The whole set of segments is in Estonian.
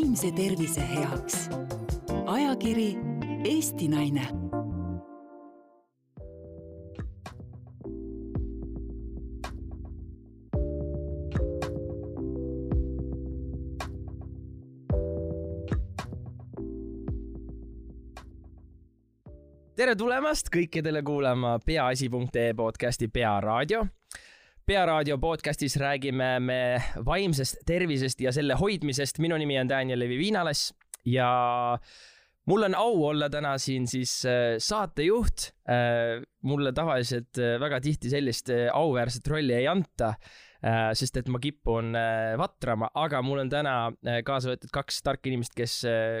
vaimse tervise heaks. ajakiri Eesti Naine tere tulemast kõikidele kuulama peaasi.ee podcasti Pearaadio. Pearaadio podcastis räägime me vaimsest tervisest ja selle hoidmisest. minu nimi on Daniel Levi Viinales ja mul on au olla täna siin siis äh, saatejuht. Äh, mulle tavaliselt äh, väga tihti sellist auväärset rolli ei anta sest et ma kipun vatrama, aga mul on täna kaasa võetud kaks tarka inimest, kes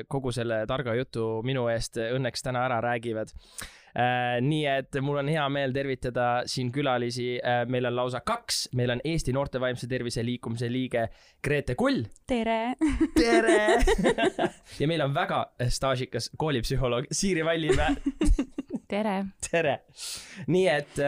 kogu selle targa jutu minu eest õnneks täna ära räägivad. Nii et mul on hea meel tervitada siin külalisi, meil on lausa kaks, meil on Eesti Noorte Vaimse Tervise Liikumise liige Grete Kull. tere tere ja meil on väga staažikas koolipsühholoog Siiri Vallimäe tere. tere. nii et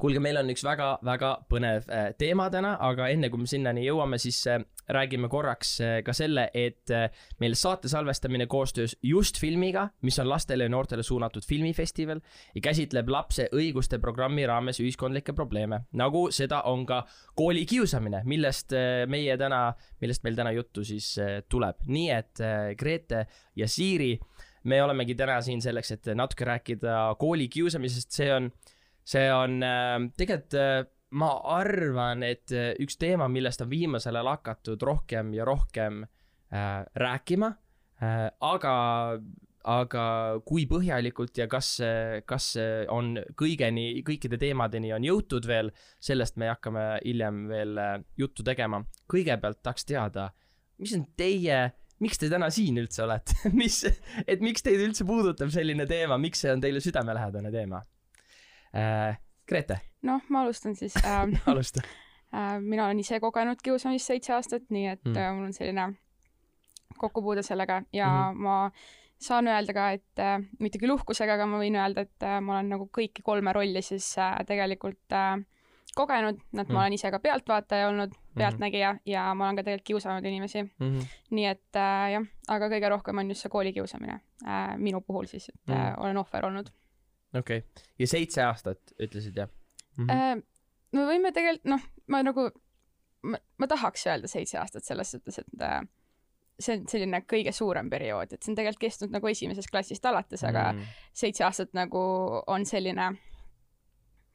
kuulge, meil on üks väga-väga põnev äh, teema täna, aga enne kui me sinnani jõuame, siis äh, räägime korraks äh, ka selle, et meil saate salvestamine koostöös Just filmiga, mis on lastele ja noortele suunatud filmifestival ja käsitleb lapse õiguste programmi raames ühiskondlikke probleeme, nagu seda on ka koolikiusamine, millest meie täna, millest meil täna juttu siis tuleb. nii et Grete ja Siiri, me olemegi täna siin selleks, et natuke rääkida koolikiusamisest, see on see on äh, tegelikult äh, ma arvan, et äh, üks teema, millest on viimasel ajal hakatud rohkem ja rohkem äh, rääkima äh,, aga, aga kui põhjalikult ja kas, kas on kõigeni, kõikide teemadeni on jõutud veel, sellest me hakkame hiljem veel äh, juttu tegema. kõigepealt tahaks teada, mis on teie miks te täna siin üldse olete mis, et miks teid üldse puudutab selline teema, miks see on teile südamelähedane teema? äh,. Grete. noh, ma alustan siis äh, alusta äh,. mina olen ise kogenud kiusamist seitse aastat, nii et mm. äh, mul on selline kokkupuude sellega ja mm -hmm. ma saan öelda ka, et äh, mitte küll uhkusega, aga ma võin öelda, et äh, ma olen nagu kõiki kolme rolli siis äh, tegelikult äh, kogenud, et mm. ma olen ise ka pealtvaataja olnud, mhm. pealtnägija mm -hmm. ja ma olen ka tegelikult kiusanud inimesi mm. -hmm. nii et äh, jah, aga kõige rohkem on just see koolikiusamine äh, minu puhul siis, et mm -hmm. äh, olen ohver olnud okei okay., ja seitse aastat ütlesid jah mm? -hmm. me võime tegelikult, noh, ma nagu, ma, tahaks öelda seitse aastat selles suhtes, et äh, see on selline kõige suurem periood, et see on tegelikult kestnud nagu esimesest klassist alates, aga mm. seitse aastat nagu on selline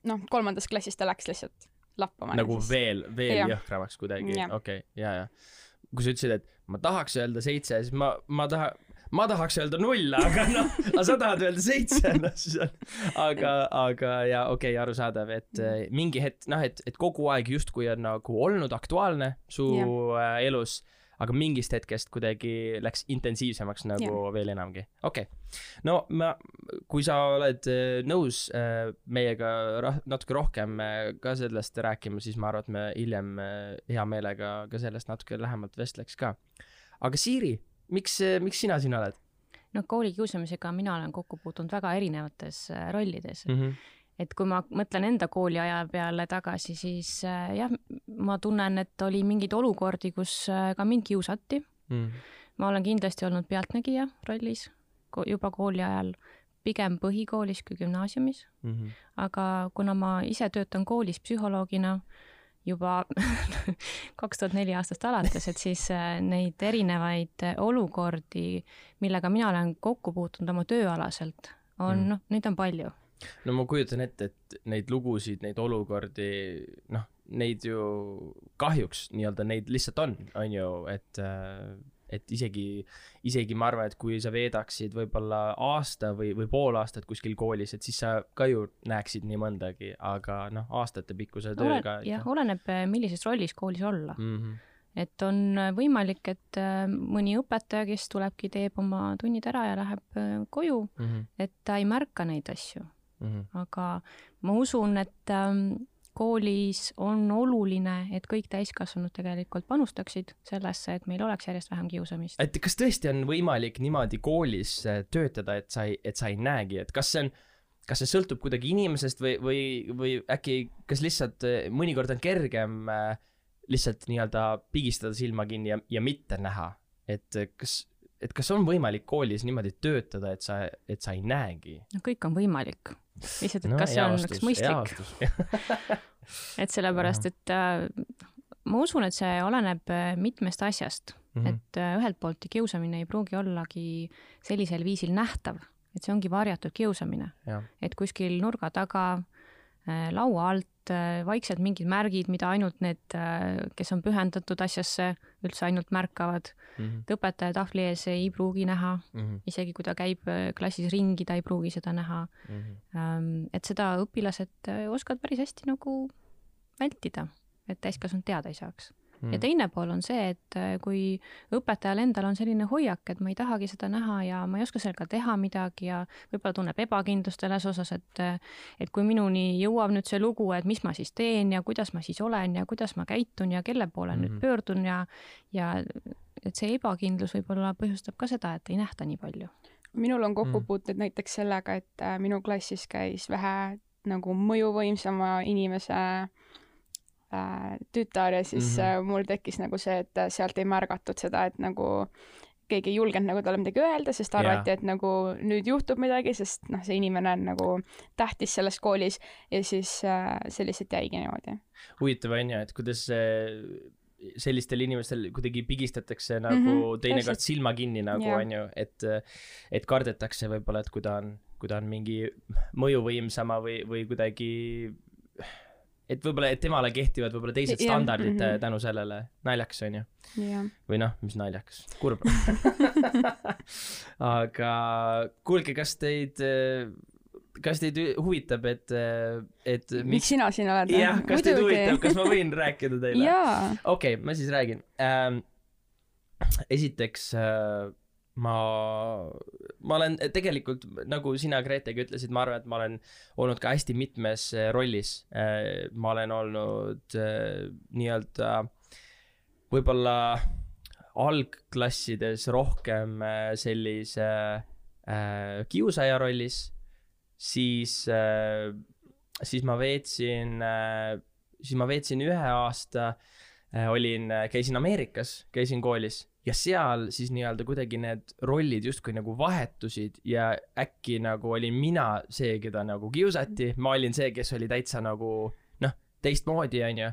noh, kolmandast klassist ta läks lihtsalt lappama. nagu siis. veel, veel ja. jõhkramaks kuidagi, okei okay,, ja, ja. kui sa ütlesid, et ma tahaks öelda seitse, siis ma, ma tahan, ma tahaks öelda null, aga noh, aga sa tahad öelda seitse, noh siis on, aga, aga ja okei okay,, arusaadav, et äh, mingi hetk, noh, et, et kogu aeg justkui on nagu olnud aktuaalne su ja. äh, elus, aga mingist hetkest kuidagi läks intensiivsemaks nagu ja. veel enamgi, okei okay.. no ma, kui sa oled äh, nõus meiega rah, natuke rohkem ka sellest rääkima, siis ma arvan, et me hiljem hea meelega ka sellest natuke lähemalt vestleks ka. aga Siiri miks, miks sina siin oled? noh, koolikiusamisega mina olen kokku puutunud väga erinevates äh, rollides mm. -hmm. et kui ma mõtlen enda kooliaja peale tagasi, siis äh, jah, ma tunnen, et oli mingeid olukordi, kus äh, ka mind kiusati mm. -hmm. ma olen kindlasti olnud pealtnägija rollis juba kooli ajal, pigem põhikoolis kui gümnaasiumis mm. -hmm. aga kuna ma ise töötan koolis psühholoogina, juba kaks tuhat neli aastast alates, et siis äh, neid erinevaid äh, olukordi, millega mina olen kokku puutunud oma tööalaselt, on mm. noh, neid on palju. no ma kujutan ette, et neid lugusid, neid olukordi, noh, neid ju kahjuks nii-öelda neid lihtsalt on, on ju, et äh, et isegi, isegi ma arvan, et kui sa veedaksid võib-olla aasta või, või pool aastat kuskil koolis, et siis sa ka ju näeksid nii mõndagi, aga noh, aastatepikkuse tööga. jah, oleneb, millises rollis koolis olla mm. -hmm et on võimalik, et äh, mõni õpetaja, kes tulebki, teeb oma tunnid ära ja läheb äh, koju mm, -hmm. et ta ei märka neid asju mm. -hmm. aga ma usun, et ähm, koolis on oluline, et kõik täiskasvanud tegelikult panustaksid sellesse, et meil oleks järjest vähem kiusamist. et kas tõesti on võimalik niimoodi koolis äh, töötada, et sa ei, et sa ei näegi, et kas see on, kas see sõltub kuidagi inimesest või, või, või äkki, kas lihtsalt äh, mõnikord on kergem äh, lihtsalt nii-öelda pigistada silma kinni ja, ja mitte näha et kas, et kas on võimalik koolis niimoodi töötada, et sa, et sa ei näegi? no kõik on võimalik. Lihtsalt, et no, kas see on üks mõistlik. et sellepärast, et äh, ma usun, et see oleneb äh, mitmest asjast mm, -hmm. et äh, ühelt poolt kiusamine ei pruugi ollagi sellisel viisil nähtav, et see ongi varjatud kiusamine. et kuskil nurga taga laua alt vaikselt mingid märgid, mida ainult need, kes on pühendatud asjasse, üldse ainult märkavad mm. -hmm. et õpetaja tahvli ees ei pruugi näha mm, -hmm. isegi kui ta käib klassis ringi, ta ei pruugi seda näha mm. -hmm. et seda õpilased oskavad päris hästi nagu vältida et täiskasvanud teada ei saaks mm.. ja teine pool on see, et äh, kui õpetajal endal on selline hoiak, et ma ei tahagi seda näha ja ma ei oska sellega teha midagi ja võib-olla tunneb ebakindlust selles osas, et äh, et kui minuni jõuab nüüd see lugu, et mis ma siis teen ja kuidas ma siis olen ja kuidas ma käitun ja kelle poole mm nüüd mhm. pöördun ja ja et see ebakindlus võib-olla põhjustab ka seda, et ei nähta nii palju. minul on kokkupuuted mm. näiteks sellega, et äh, minu klassis käis vähe nagu mõjuvõimsama inimese äh, tütar ja siis mm -hmm. mul tekkis nagu see, et äh, sealt ei märgatud seda, et nagu keegi ei julgenud nagu talle midagi öelda, sest arvati yeah., et nagu nüüd juhtub midagi, sest noh, see inimene on nagu tähtis selles koolis ja siis äh, see lihtsalt jäigi niimoodi. huvitav on ju, et kuidas sellistel inimestel kuidagi pigistatakse nagu mm -hmm, teinekord silma kinni nagu yeah. on ju, et, et kardetakse võib-olla, et kui ta on, kui ta on mingi mõjuvõimsama või, või kuidagi et võib-olla, et temale kehtivad võib-olla teised ja, standardid mm -hmm. tänu sellele, naljakas on ju. või noh, mis naljakas, kurb aga kuulge, kas teid, kas teid huvitab, et, et miks, miks sina siin oled? jah, kas Muidugi. teid huvitab, kas ma võin rääkida teile? okei okay,, ma siis räägin ähm,. esiteks äh, ma, ma olen tegelikult, nagu sina, Gretega ütlesid, ma arvan, et ma olen olnud ka hästi mitmes äh, rollis. Äh, ma olen olnud äh, nii-öelda võib-olla algklassides rohkem sellise äh, kiusaja rollis, siis äh,, siis ma veetsin äh,, siis ma veetsin ühe aasta äh,, olin, käisin Ameerikas, käisin koolis ja seal siis nii-öelda kuidagi need rollid justkui nagu vahetusid ja äkki nagu olin mina see, keda nagu kiusati, ma olin see, kes oli täitsa nagu noh, teistmoodi, onju.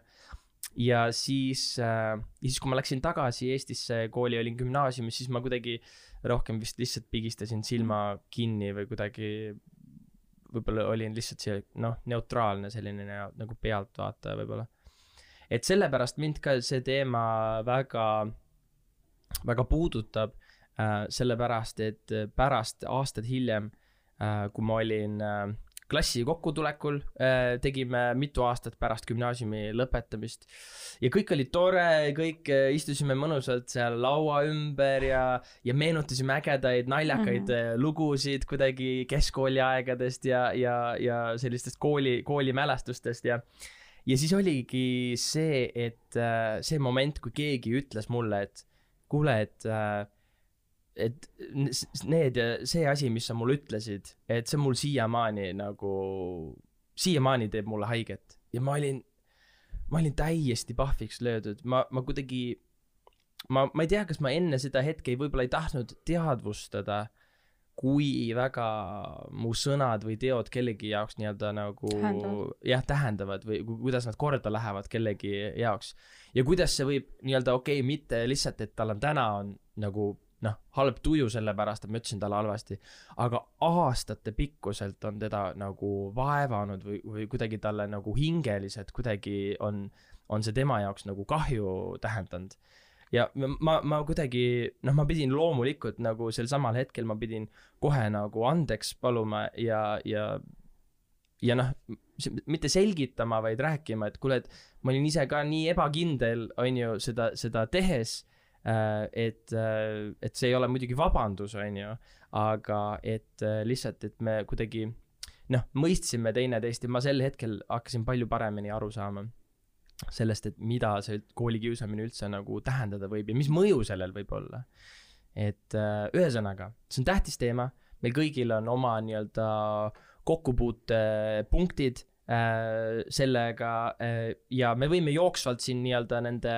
ja siis äh,, ja siis, kui ma läksin tagasi Eestisse kooli, olin gümnaasiumis, siis ma kuidagi rohkem vist lihtsalt pigistasin silma kinni või kuidagi võib-olla olin lihtsalt see noh, neutraalne selline nagu pealtvaataja võib-olla. et sellepärast mind ka see teema väga väga puudutab äh,, sellepärast et äh, pärast aastaid hiljem äh,, kui ma olin äh, klassi kokkutulekul äh, tegime mitu aastat pärast gümnaasiumi lõpetamist ja kõik oli tore, kõik äh, istusime mõnusalt seal laua ümber ja, ja meenutasime ägedaid naljakaid mm -hmm. lugusid kuidagi keskkooliaegadest ja, ja, ja sellistest kooli, koolimälestustest ja ja siis oligi see, et äh, see moment, kui keegi ütles mulle, et kuule, et äh, et need, see asi, mis sa mulle ütlesid, et see mul siiamaani nagu, siiamaani teeb mulle haiget. Ja ma olin, ma olin täiesti pahviks löödud, ma, ma kuidagi, ma, ma ei tea, kas ma enne seda hetke võib-olla ei tahtnud teadvustada, kui väga mu sõnad või teod kellegi jaoks nii-öelda nagu tähendavad. jah, tähendavad või kuidas nad korda lähevad kellegi jaoks ja kuidas see võib nii-öelda okei okay,, mitte lihtsalt, et tal on täna on nagu noh, halb tuju sellepärast, et ma ütlesin talle halvasti, aga aastatepikkuselt on teda nagu vaevanud või, või kuidagi talle nagu hingeliselt kuidagi on, on see tema jaoks nagu kahju tähendanud. Ja ma, ma kuidagi, noh, ma pidin loomulikult nagu sel samal hetkel ma pidin kohe nagu andeks paluma ja, ja ja noh, mitte selgitama, vaid rääkima, et kuule, et ma olin ise ka nii ebakindel, on ju, seda, seda tehes, äh, et, äh, et see ei ole muidugi vabandus, on ju, aga et äh, lihtsalt, et me kuidagi noh, mõistsime teineteist ja ma sel hetkel hakkasin palju paremini aru saama sellest, et mida see koolikiusamine üldse nagu tähendada võib ja mis mõju sellel võib olla. et ühesõnaga, see on tähtis teema, meil kõigil on oma nii-öelda äh, kokkupuutepunktid äh, sellega äh, ja me võime jooksvalt siin nii-öelda nende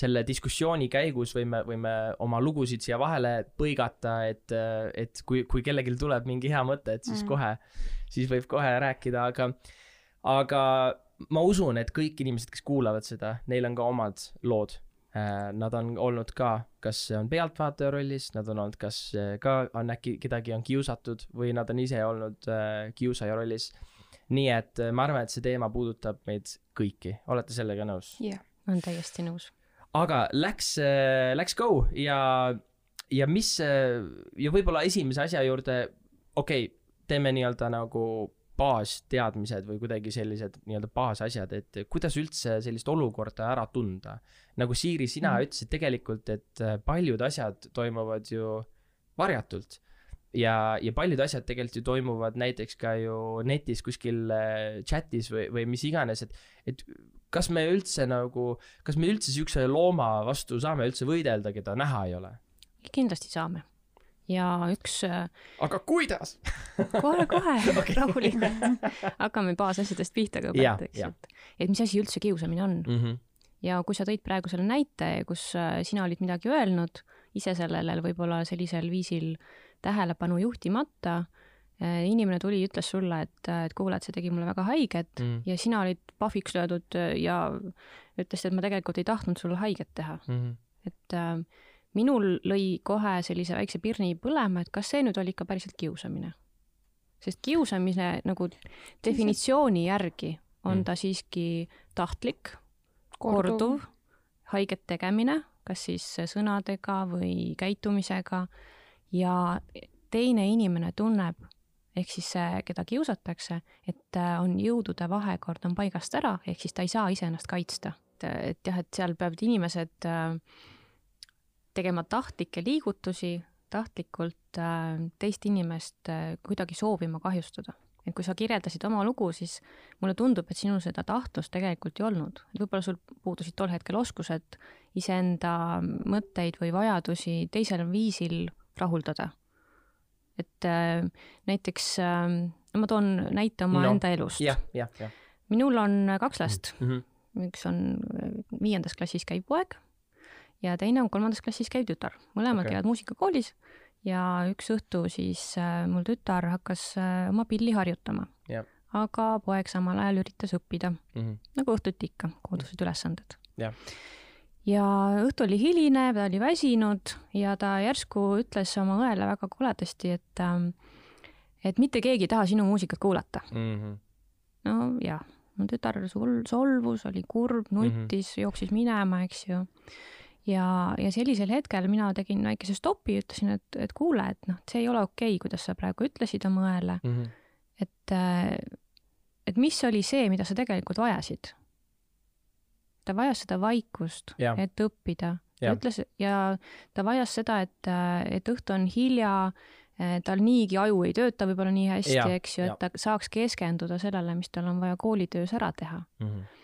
selle diskussiooni käigus võime, võime oma lugusid siia vahele põigata, et, et kui, kui kellelgi tuleb mingi hea mõte, et siis mm. kohe, siis võib kohe rääkida, aga, aga ma usun, et kõik inimesed, kes kuulavad seda, neil on ka omad lood. Äh, nad on olnud ka, kas on pealtvaataja rollis, nad on olnud, kas ka on äkki kedagi on kiusatud või nad on ise olnud äh, kiusaja rollis. nii et äh, ma arvan, et see teema puudutab meid kõiki, olete sellega nõus? jah yeah., olen täiesti nõus. aga läks äh,, läks go ja, ja mis äh, ja võib-olla esimese asja juurde, okei okay,, teeme nii-öelda nagu baasteadmised või kuidagi sellised nii-öelda baasasjad, et kuidas üldse sellist olukorda ära tunda. nagu Siiri, sina mm. ütlesid tegelikult, et äh, paljud asjad toimuvad ju varjatult ja, ja paljud asjad tegelikult ju toimuvad näiteks ka ju netis kuskil äh, chat'is või, või mis iganes, et, et kas me üldse nagu, kas me üldse siukse looma vastu saame üldse võidelda, keda näha ei ole? kindlasti saame ja üks. Äh, aga kuidas kohe-kohe okay. rahulikult. hakkame baasasjadest pihta kõigepealt, eks, et, et mis asi üldse kiusamine on mm. -hmm. ja kui sa tõid praegu selle näite, kus äh, sina olid midagi öelnud, ise sellele võib-olla sellisel viisil tähelepanu juhtimata, äh, inimene tuli, ütles sulle, et, et kuule, et see tegi mulle väga haiget mm. ja sina olid pahviks löödud ja ütlesid, et ma tegelikult ei tahtnud sulle haiget teha mm. -hmm. et äh, minul lõi kohe sellise väikse pirni põlema, et kas see nüüd oli ikka päriselt kiusamine. sest kiusamise nagu definitsiooni järgi on mm. ta siiski tahtlik, korduv, haiget tegemine, kas siis sõnadega või käitumisega ja teine inimene tunneb, ehk siis see, keda kiusatakse, et on jõudude vahekord on paigast ära, ehk siis ta ei saa iseennast kaitsta. et jah, et seal peavad inimesed äh, tegema tahtlikke liigutusi, tahtlikult äh, teist inimest äh, kuidagi soovima kahjustada. et kui sa kirjeldasid oma lugu, siis mulle tundub, et sinul seda tahtlust tegelikult ei olnud. et võib-olla sul puudusid tol hetkel oskused iseenda mõtteid või vajadusi teisel viisil rahuldada. et äh, näiteks äh,, no ma toon näite oma no, enda elust. jah, jah, jah. minul on kaks last mm. -hmm. üks on viiendas klassis käiv poeg ja teine on kolmandas klassis käiv tütar, mõlemad okay. käivad muusikakoolis ja üks õhtu siis äh, mul tütar hakkas äh, oma pilli harjutama yep.. aga poeg samal ajal üritas õppida mm, -hmm. nagu õhtuti ikka, kodused ülesanded yep. ja õhtu oli hiline, ta oli väsinud ja ta järsku ütles oma õele väga koledasti, et äh, et mitte keegi ei taha sinu muusikat kuulata mm. -hmm. no jah, mu tütar sol-, solvus, oli kurb, nuttis mm, -hmm. jooksis minema, eks ju ja, ja sellisel hetkel mina tegin väikese stopi, ütlesin, et, et kuule, et noh, see ei ole okei okay,, kuidas sa praegu ütlesid oma õele mm. -hmm. et, äh, et mis oli see, mida sa tegelikult vajasid? ta vajas seda vaikust, et õppida. ta ütles ja ta vajas seda, et, et õhtu on hilja, äh, tal niigi aju ei tööta võib-olla nii hästi, eks ju, et ta saaks keskenduda sellele, mis tal on vaja koolitöös ära teha mm. -hmm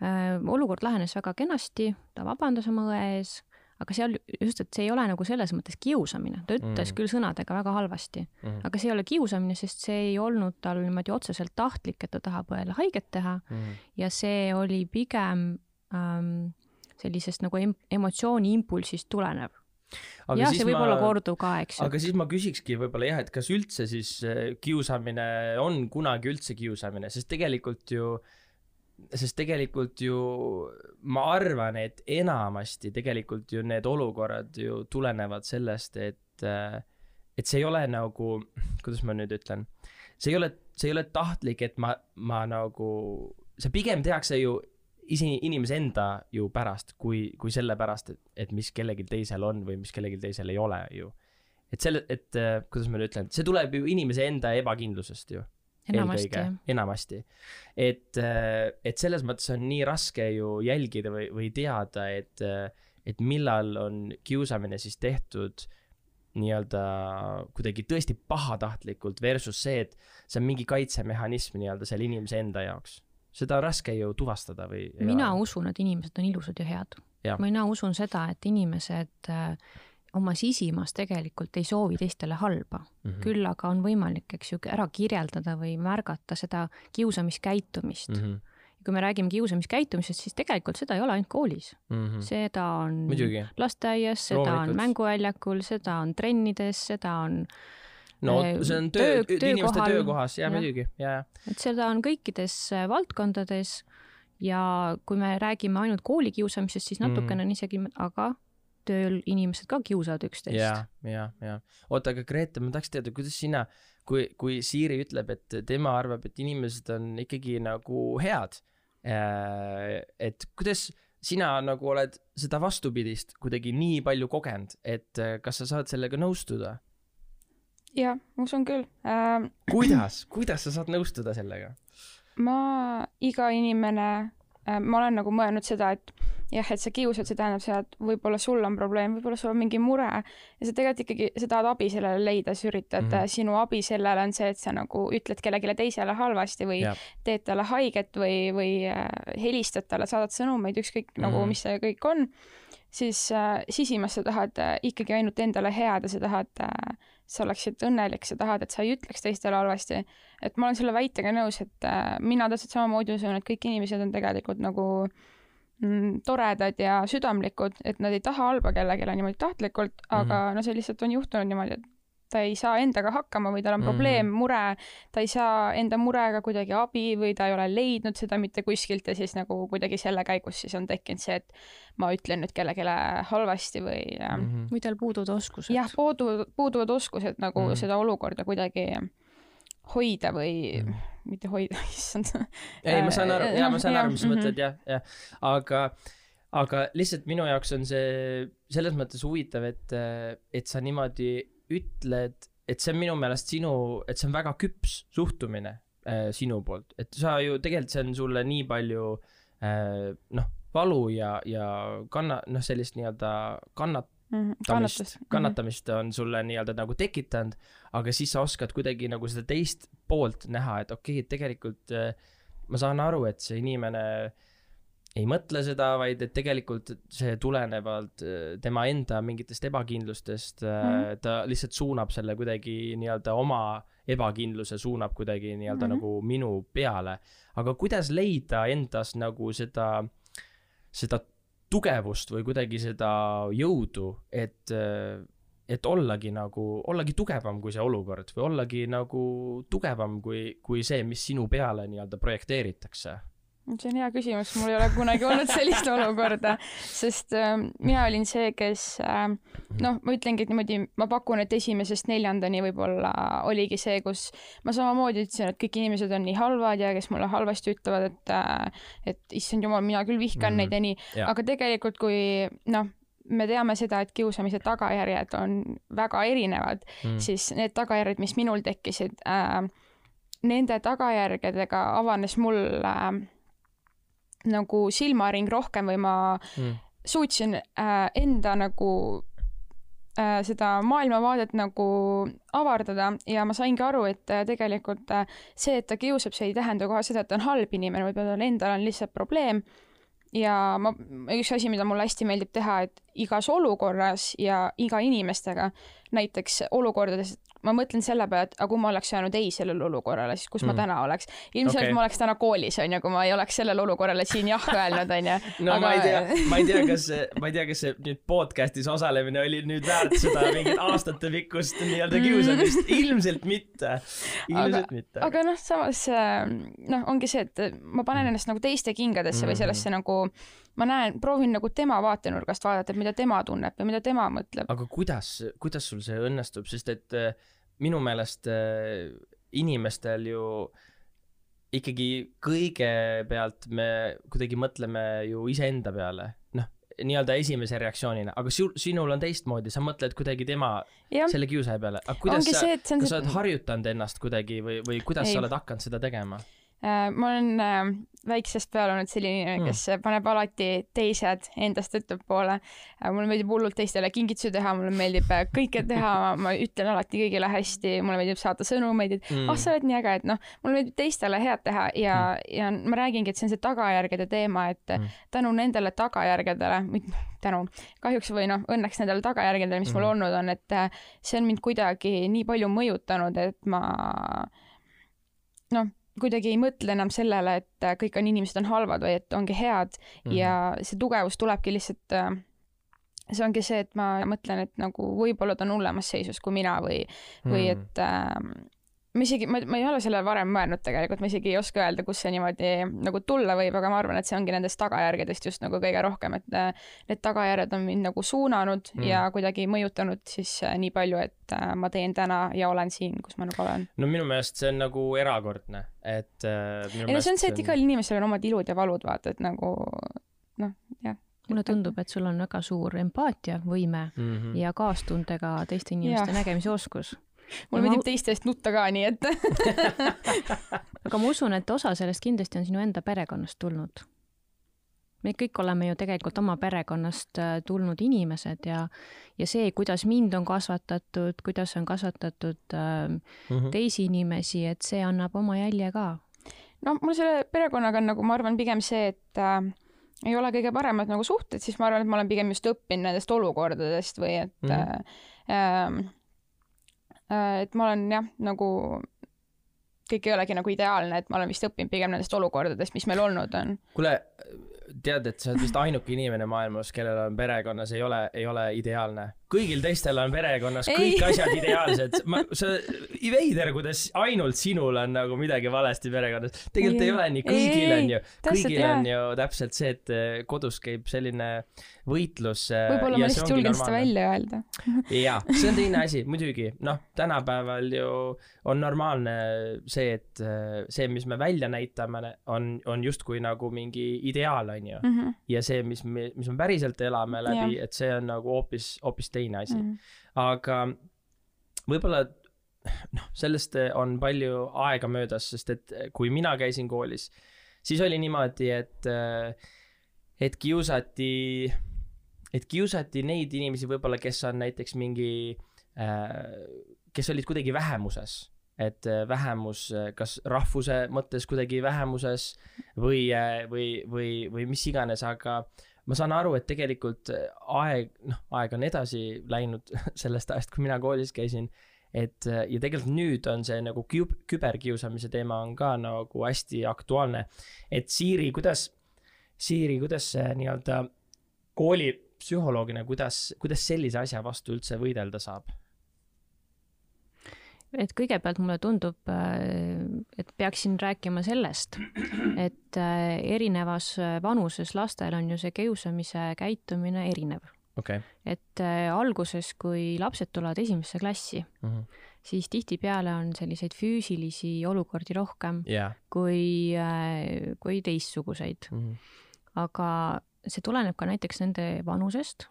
olukord lähenes väga kenasti, ta vabandas oma õe ees, aga seal just, et see ei ole nagu selles mõttes kiusamine, ta ütles mm. küll sõnadega väga halvasti mm., aga see ei ole kiusamine, sest see ei olnud tal niimoodi otseselt tahtlik, et ta tahab õele haiget teha mm. ja see oli pigem ähm, sellisest nagu em emotsiooni impulsist tulenev. Aga jah, see võib ma, olla korduv ka, eks ju. aga siis ma küsikski võib-olla jah, et kas üldse siis äh, kiusamine on kunagi üldse kiusamine, sest tegelikult ju äh, sest tegelikult ju ma arvan, et enamasti tegelikult ju need olukorrad ju tulenevad sellest, et, et see ei ole nagu, kuidas ma nüüd ütlen, see ei ole, see ei ole tahtlik, et ma, ma nagu, see pigem tehakse ju isi-, inimese enda ju pärast, kui, kui selle pärast, et, et mis kellelgi teisel on või mis kellelgi teisel ei ole ju. et selle, et kuidas ma nüüd ütlen, see tuleb ju inimese enda ebakindlusest ju enamasti, enamasti. et, äh, et selles mõttes on nii raske ju jälgida või, või teada, et, äh, et millal on kiusamine siis tehtud nii-öelda kuidagi tõesti pahatahtlikult versus see, et see on mingi kaitsemehhanism nii-öelda selle inimese enda jaoks. seda on raske ju tuvastada või? mina usun, et inimesed on ilusad ja head. mina usun seda, et inimesed äh, oma sisimas tegelikult ei soovi teistele halba mm. -hmm. küll aga on võimalik, eks ju, ära kirjeldada või märgata seda kiusamiskäitumist mm. -hmm. kui me räägime kiusamiskäitumisest, siis tegelikult seda ei ole ainult koolis mm. -hmm. seda on lasteaias, seda on mänguväljakul, seda on trennides, seda on no see on töö, töö, inimeste töökohas ja, ja muidugi, ja, ja. et seda on kõikides valdkondades ja kui me räägime ainult koolikiusamisest, siis natukene mm. on isegi, aga tööl inimesed ka kiusavad üksteist. ja, ja, ja oota, aga Grete, ma tahaks teada, kuidas sina, kui, kui Siiri ütleb, et tema arvab, et inimesed on ikkagi nagu head. Äh, et kuidas sina nagu oled seda vastupidist kuidagi nii palju kogenud, et äh, kas sa saad sellega nõustuda? jah, ma usun küll ähm.... kuidas, kuidas sa saad nõustuda sellega? ma, iga inimene äh,, ma olen nagu mõelnud seda, et jah, et sa kiusad, see tähendab seda, et võib-olla sul on probleem, võib-olla sul on mingi mure ja sa tegelikult ikkagi, sa tahad abi sellele leida, sa üritad mm, -hmm. sinu abi sellele on see, et sa nagu ütled kellelegi teisele halvasti või ja. teed talle haiget või, või äh, helistad talle, saadad sõnumeid, ükskõik mm -hmm. nagu, mis see kõik on, siis äh, sisimas sa tahad äh, ikkagi ainult endale head ja sa tahad äh, sa oleksid õnnelik, sa tahad, et sa ei ütleks teistele halvasti. et ma olen selle väitega nõus, et äh, mina täpselt samamoodi usun, et kõik inimesed on tegelikult nagu äh, toredad ja südamlikud, et nad ei taha halba kellelegi niimoodi tahtlikult, aga mm. no see lihtsalt on juhtunud niimoodi, et ta ei saa endaga hakkama või tal on mm. probleem, mure, ta ei saa enda murega kuidagi abi või ta ei ole leidnud seda mitte kuskilt ja siis nagu kuidagi selle käigus siis on tekkinud see, et ma ütlen nüüd kellelegi halvasti või mm. -hmm. või tal puuduvad oskused. jah, puuduvad, puuduvad oskused nagu mm. seda olukorda kuidagi hoida või mm. mitte hoida, issand. ei, ma saan aru, jaa, ma saan aru, mis sa mõtled, jah, jah. aga, aga lihtsalt minu jaoks on see selles mõttes huvitav, et, et sa niimoodi ütled, et see on minu meelest sinu, et see on väga küps suhtumine äh, sinu poolt, et sa ju tegelikult see on sulle nii palju äh, noh, valu ja, ja kanna-, noh, sellist nii-öelda kannat-, mm -hmm. kannatamist, mhm. kannatamist on sulle nii-öelda nagu tekitanud, aga siis sa oskad kuidagi nagu seda teist poolt näha, et okei okay,, et tegelikult äh, ma saan aru, et see inimene ei mõtle seda, vaid et tegelikult see tulenevalt äh, tema enda mingitest ebakindlustest mm, ta lihtsalt suunab selle kuidagi nii-öelda oma ebakindluse suunab kuidagi nii-öelda mm -hmm. nagu minu peale. aga kuidas leida endas nagu seda, seda tugevust või kuidagi seda jõudu, et, et ollagi nagu, ollagi tugevam kui see olukord või ollagi nagu tugevam kui, kui see, mis sinu peale nii-öelda projekteeritakse? See on hea küsimus, mul ei ole kunagi olnud sellist olukorda, sest äh, mina olin see, kes äh, noh, ma ütlengi, et niimoodi, ma pakun, et esimesest neljandani võib-olla oligi see, kus ma samamoodi ütlesin, et kõik inimesed on nii halvad ja kes mulle halvasti ütlevad, et äh, et issand jumal, mina küll vihkan mm -hmm. neid ja nii, aga tegelikult, kui noh, me teame seda, et kiusamise tagajärjed on väga erinevad mm., siis need tagajärjed, mis minul tekkisid äh,, nende tagajärgedega avanes mul äh, nagu silmaring rohkem või ma mm. suutsin äh, enda nagu äh, seda maailmavaadet nagu avardada ja ma saingi aru, et äh, tegelikult äh, see, et ta kiusab, see ei tähenda kohe seda, et ta on halb inimene, võib-olla tal endal on lihtsalt probleem ja ma, üks asi, mida mulle hästi meeldib teha, et igas olukorras ja iga inimestega, näiteks olukordades, ma mõtlen selle peale, et aga kui ma oleks öelnud ei sellele olukorrale, siis kus mm. ma täna oleks. ilmselt okay. ma oleks täna koolis, onju, kui ma ei oleks sellele olukorrale siin jah öelnud, onju. no aga... ma ei tea, ma ei tea, kas, ma ei tea, kas see nüüd podcast'is osalemine oli nüüd väärt seda mingit aastatepikkust nii-öelda kiusamist, ilmselt mitte. ilmselt aga, mitte. aga noh, samas noh, ongi see, et ma panen ennast nagu teiste kingadesse mm. või sellesse nagu ma näen, proovin nagu tema vaatenurgast vaadata, mida tema tunneb ja mida tema mõtleb. aga kuidas, kuidas sul see õnnestub, sest et äh, minu meelest äh, inimestel ju ikkagi kõigepealt me kuidagi mõtleme ju iseenda peale, noh, nii-öelda esimese reaktsioonina, aga sul, sinul on teistmoodi, sa mõtled kuidagi tema, selle kiusaja peale, aga kuidas Ongi sa, kas see... sa oled harjutanud ennast kuidagi või, või kuidas Ei. sa oled hakanud seda tegema? Äh, ma olen väiksest peale olnud selline inimene, kes mm. paneb alati teised endast ettepoole. Äh, mulle meeldib hullult teistele kingitusi teha, mulle meeldib kõike teha, ma ütlen alati kõigile hästi, mulle meeldib saata sõnumeid, et mm. ah oh,, sa oled nii äge, et noh, mulle meeldib teistele head teha ja mm., ja ma räägingi, et see on see tagajärgede teema, et mm. tänu nendele tagajärgedele, tänu, kahjuks või noh, õnneks nendele tagajärgedele, mis mm. mul olnud on, et see on mind kuidagi nii palju mõjutanud, et ma noh kuidagi ei mõtle enam sellele, et äh, kõik on inimesed on halvad või et ongi head mm -hmm. ja see tugevus tulebki lihtsalt äh, see ongi see, et ma mõtlen, et nagu võib-olla ta on hullemas seisus kui mina või mm., või et äh, ma isegi, ma, ma ei ole sellele varem mõelnud tegelikult, ma isegi ei oska öelda, kust see niimoodi nagu tulla võib, aga ma arvan, et see ongi nendest tagajärgedest just nagu kõige rohkem, et äh, need tagajärjed on mind nagu suunanud mm. ja kuidagi mõjutanud siis äh, nii palju, et äh, ma teen täna ja olen siin, kus ma nagu olen. no minu meelest see on nagu erakordne, et ei no see on see, et igal inimesel on omad ilud ja valud, vaata, et nagu noh, jah mulle tundub, et sul on väga suur empaatiavõime mm -hmm. ja kaastundega teiste inimeste nägemise oskus mulle meeldib ma... teiste eest nutta ka, nii et aga ma usun, et osa sellest kindlasti on sinu enda perekonnast tulnud. me kõik oleme ju tegelikult oma perekonnast äh, tulnud inimesed ja, ja see, kuidas mind on kasvatatud, kuidas on kasvatatud äh, mm -hmm. teisi inimesi, et see annab oma jälje ka. no mul selle perekonnaga on nagu, ma arvan, pigem see, et äh, ei ole kõige paremad nagu suhted, siis ma arvan, et ma olen pigem just õppinud nendest olukordadest või et mm -hmm. äh, äh, Äh, et ma olen jah, nagu kõik ei olegi nagu ideaalne, et ma olen vist õppinud pigem nendest olukordadest, mis meil olnud on. kuule, tead, et sa oled vist ainuke inimene maailmas, kellel on perekonnas, ei ole, ei ole ideaalne. Kõigil teistel on perekonnas kõik ei. asjad ideaalsed. ma, see veider, kuidas ainult sinul on nagu midagi valesti perekonnas. tegelikult ei, ei ole nii, kõigil ei, on ju, kõigil on ju täpselt see, et eh, kodus käib selline võitlus. Eh, võib-olla ma lihtsalt julgen seda välja öelda. jaa, see on teine asi, muidugi. noh, tänapäeval ju on normaalne see, et eh, see, mis me välja näitame, on, on justkui nagu mingi ideaal, on ju. -hmm. ja see, mis me, mis me päriselt elame läbi, et see on nagu hoopis, hoopis teine asi mm. -hmm. aga võib-olla noh, sellest on palju aega möödas, sest et kui mina käisin koolis, siis oli niimoodi, et, et kiusati, et kiusati neid inimesi võib-olla, kes on näiteks mingi, kes olid kuidagi vähemuses et äh, vähemus äh, kas rahvuse mõttes kuidagi vähemuses või, või, või, või mis iganes, aga ma saan aru, et tegelikult aeg, noh, aeg on edasi läinud sellest ajast, kui mina koolis käisin. et ja tegelikult nüüd on see nagu küb-, küberkiusamise teema on ka nagu hästi aktuaalne. et Siiri, kuidas, Siiri, kuidas see nii-öelda koolipsühholoogina, kuidas, kuidas sellise asja vastu üldse võidelda saab? Et kõigepealt mulle tundub, äh, et peaksin rääkima sellest, et äh, erinevas äh, vanuses lastel on ju see kiusamise käitumine erinev okay.. et alguses, kui lapsed tulevad esimesse klassi mm, -hmm. siis tihtipeale on selliseid füüsilisi olukordi rohkem yeah. kui, kui teistsuguseid mm. -hmm. aga see tuleneb ka näiteks nende vanusest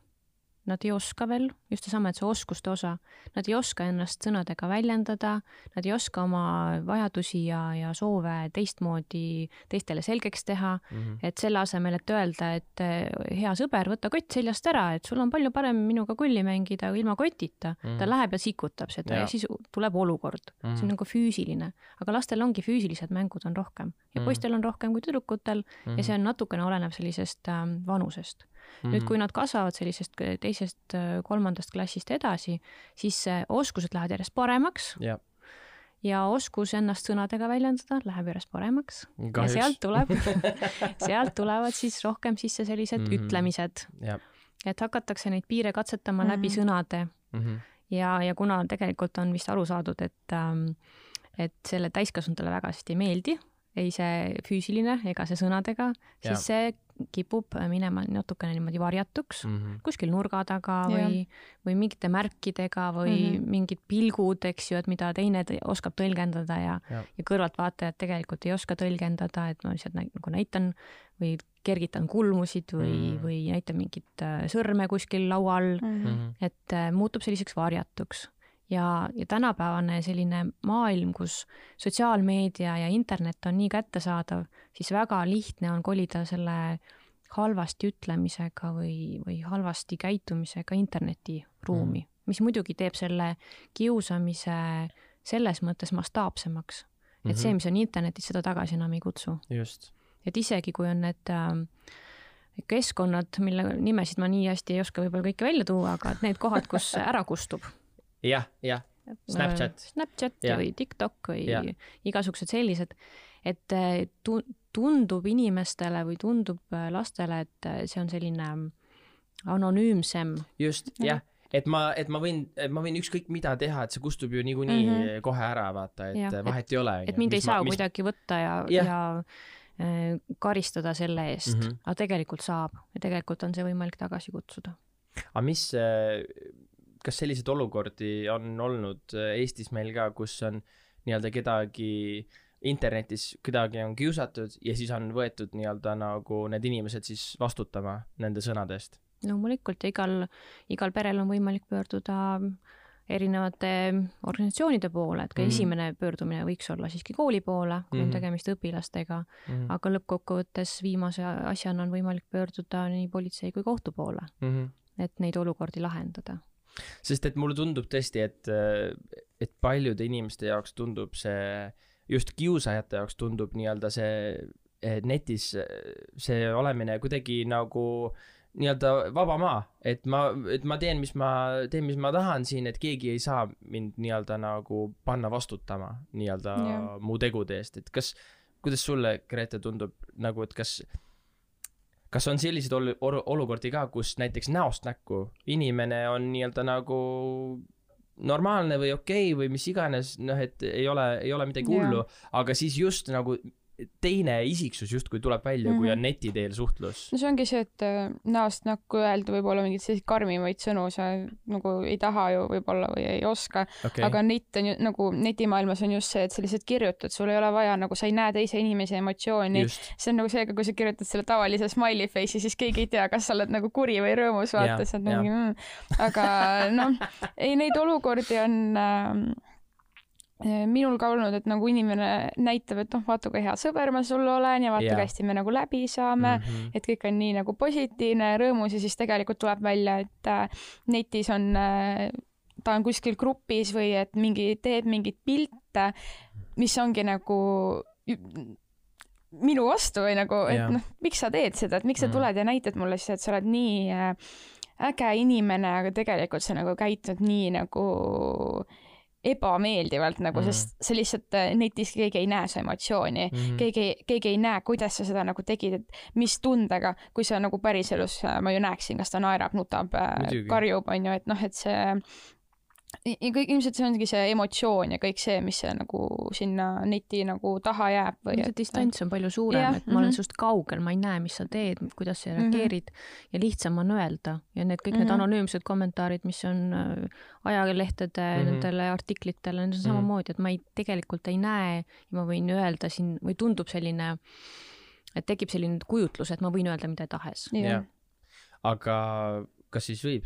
nad ei oska veel, just seesama, et see oskuste osa, nad ei oska ennast sõnadega väljendada, nad ei oska oma vajadusi ja, ja soove teistmoodi teistele selgeks teha mm, -hmm. et selle asemel, et öelda, et eh, hea sõber, võta kott seljast ära, et sul on palju parem minuga kulli mängida ilma kotita mm, -hmm. ta läheb ja sikutab seda ja, ja siis tuleb olukord mm, -hmm. see on mhm. nagu füüsiline, aga lastel ongi füüsilised mängud on rohkem ja mm -hmm. poistel on rohkem kui tüdrukutel mm -hmm. ja see on natukene oleneb sellisest äh, vanusest -hmm. nüüd, kui nad kasvavad sellisest teisest, kolmandast klassist edasi, siis oskused lähevad järjest paremaks yeah. ja oskus ennast sõnadega väljendada läheb järjest paremaks. ja sealt tuleb sealt tulevad siis rohkem sisse sellised mm -hmm. ütlemised yeah.. et hakatakse neid piire katsetama mm -hmm. läbi sõnade mm. -hmm. ja, ja kuna tegelikult on vist aru saadud, et ähm, et selle täiskasvanutele väga hästi ei meeldi, ei see füüsiline ega see sõnadega, siis see kipub minema natukene niimoodi varjatuks mm -hmm. kuskil nurga taga või, või mingite märkidega või mm -hmm. mingid pilgud, eks ju, et mida teine oskab tõlgendada ja, ja., ja kõrvaltvaatajad tegelikult ei oska tõlgendada, et ma lihtsalt nagu näitan või kergitan kulmusid või mm, -hmm. või näitan mingit äh, sõrme kuskil laua all mm, -hmm. et äh, muutub selliseks varjatuks ja, ja tänapäevane selline maailm, kus sotsiaalmeedia ja internet on nii kättesaadav, siis väga lihtne on kolida selle halvasti ütlemisega või, või halvasti käitumisega internetiruumi mm., mis muidugi teeb selle kiusamise selles mõttes mastaapsemaks. et mm -hmm. see, mis on internetis, seda tagasi enam ei kutsu. et isegi, kui on need äh, keskkonnad, mille nimesid ma nii hästi ei oska võib-olla kõike välja tuua, aga et need kohad, kus ära kustub jah, jah. Snapchat. Snapchat ja. või TikTok või ja. igasugused sellised, et äh, tu-, tundub inimestele või tundub äh, lastele, et see on selline anonüümsem. just, jah et ma, et ma võin, ma võin ükskõik mida teha, et see kustub ju niikuinii mm -hmm. kohe ära, vaata, et ja, vahet et, ei ole. et mind ei saa ma, mis... kuidagi võtta ja, ja, ja äh, karistada selle eest mm, -hmm. aga tegelikult saab ja tegelikult on see võimalik tagasi kutsuda. aga mis äh,, kas selliseid olukordi on olnud äh, Eestis meil ka, kus on nii-öelda kedagi internetis kedagi on kiusatud ja siis on võetud nii-öelda nagu need inimesed siis vastutama nende sõnade eest loomulikult ja igal, igal perel on võimalik pöörduda erinevate organisatsioonide poole, et ka mm. esimene pöördumine võiks olla siiski kooli poole, kui mm. on mhm. tegemist õpilastega mm., aga lõppkokkuvõttes viimase asjana on võimalik pöörduda nii politsei kui kohtu poole mm, -hmm. et neid olukordi lahendada. Sest et mulle tundub tõesti, et, et paljude inimeste jaoks tundub see, just kiusajate jaoks tundub nii-öelda see netis see olemine kuidagi nagu äh, nii-öelda vaba maa, et ma, et ma teen, mis ma, teen, mis ma tahan siin, et keegi ei saa mind nii-öelda nagu panna vastutama nii-öelda yeah. mu tegude eest, et kas, kuidas sulle, Grete, tundub nagu, et kas, kas on selliseid ol-, ol-, olukordi ka, kus näiteks näost näkku inimene on nii-öelda nagu normaalne või okei okay või mis iganes, noh, et ei ole, ei ole midagi hullu aga siis just nagu teine isiksus justkui tuleb välja mm, -hmm. kui on mhm. neti teel suhtlus. no see ongi see, et äh, näost näkku öelda võib-olla mingeid selliseid karmimaid sõnu, sa nagu ei taha ju võib-olla või ei oska okay., aga net on ju nagu netimaailmas on just see, et sa lihtsalt kirjutad, sul ei ole vaja nagu, sa ei näe teise inimese emotsiooni. see on nagu see, kui sa kirjutad selle tavalise smiley face'i, siis keegi ei tea, kas sa oled nagu kuri või rõõmus, vaata, sa oled mingi mm. aga noh, ei neid olukordi on Äh, minul ka olnud, et nagu inimene näitab, et noh, vaata kui hea sõber ma sul olen ja vaata kui hästi me nagu läbi saame. Mm, -hmm. et kõik on nii nagu positiivne rõõmus ja siis tegelikult tuleb välja, et äh, netis on äh,, ta on kuskil grupis või et mingi, teeb mingeid pilte, mis ongi nagu minu vastu või nagu, et noh, miks sa teed seda, et miks sa mm. tuled ja näitad mulle siis, et sa oled nii äh, äge inimene, aga tegelikult sa nagu käitud nii nagu äh, ebameeldivalt nagu mm, -hmm. sest sa lihtsalt äh, netis keegi ei näe su emotsiooni mm, -hmm. keegi, keegi ei näe, kuidas sa seda nagu tegid, et mis tundega, kui sa nagu päriselus, äh, ma ju näeksin, kas ta naerab, nutab, äh, karjub, onju, et noh, et see ja kõik ilmselt see ongi see emotsioon ja kõik see, mis see nagu sinna neti nagu taha jääb või see distants on palju suurem, et ma olen mm -hmm. sinust kaugel, ma ei näe, mis sa teed, kuidas sa reageerid mm -hmm. ja lihtsam on öelda ja need kõik mm -hmm. need mhm. anonüümsed kommentaarid, mis on äh, ajalehtede mm -hmm. nendele artiklitele, need on mhm. samamoodi, et ma ei, tegelikult ei näe ja ma võin öelda siin või tundub selline, et tekib selline kujutlus, et ma võin öelda mida tahes. jah, aga kas siis võib?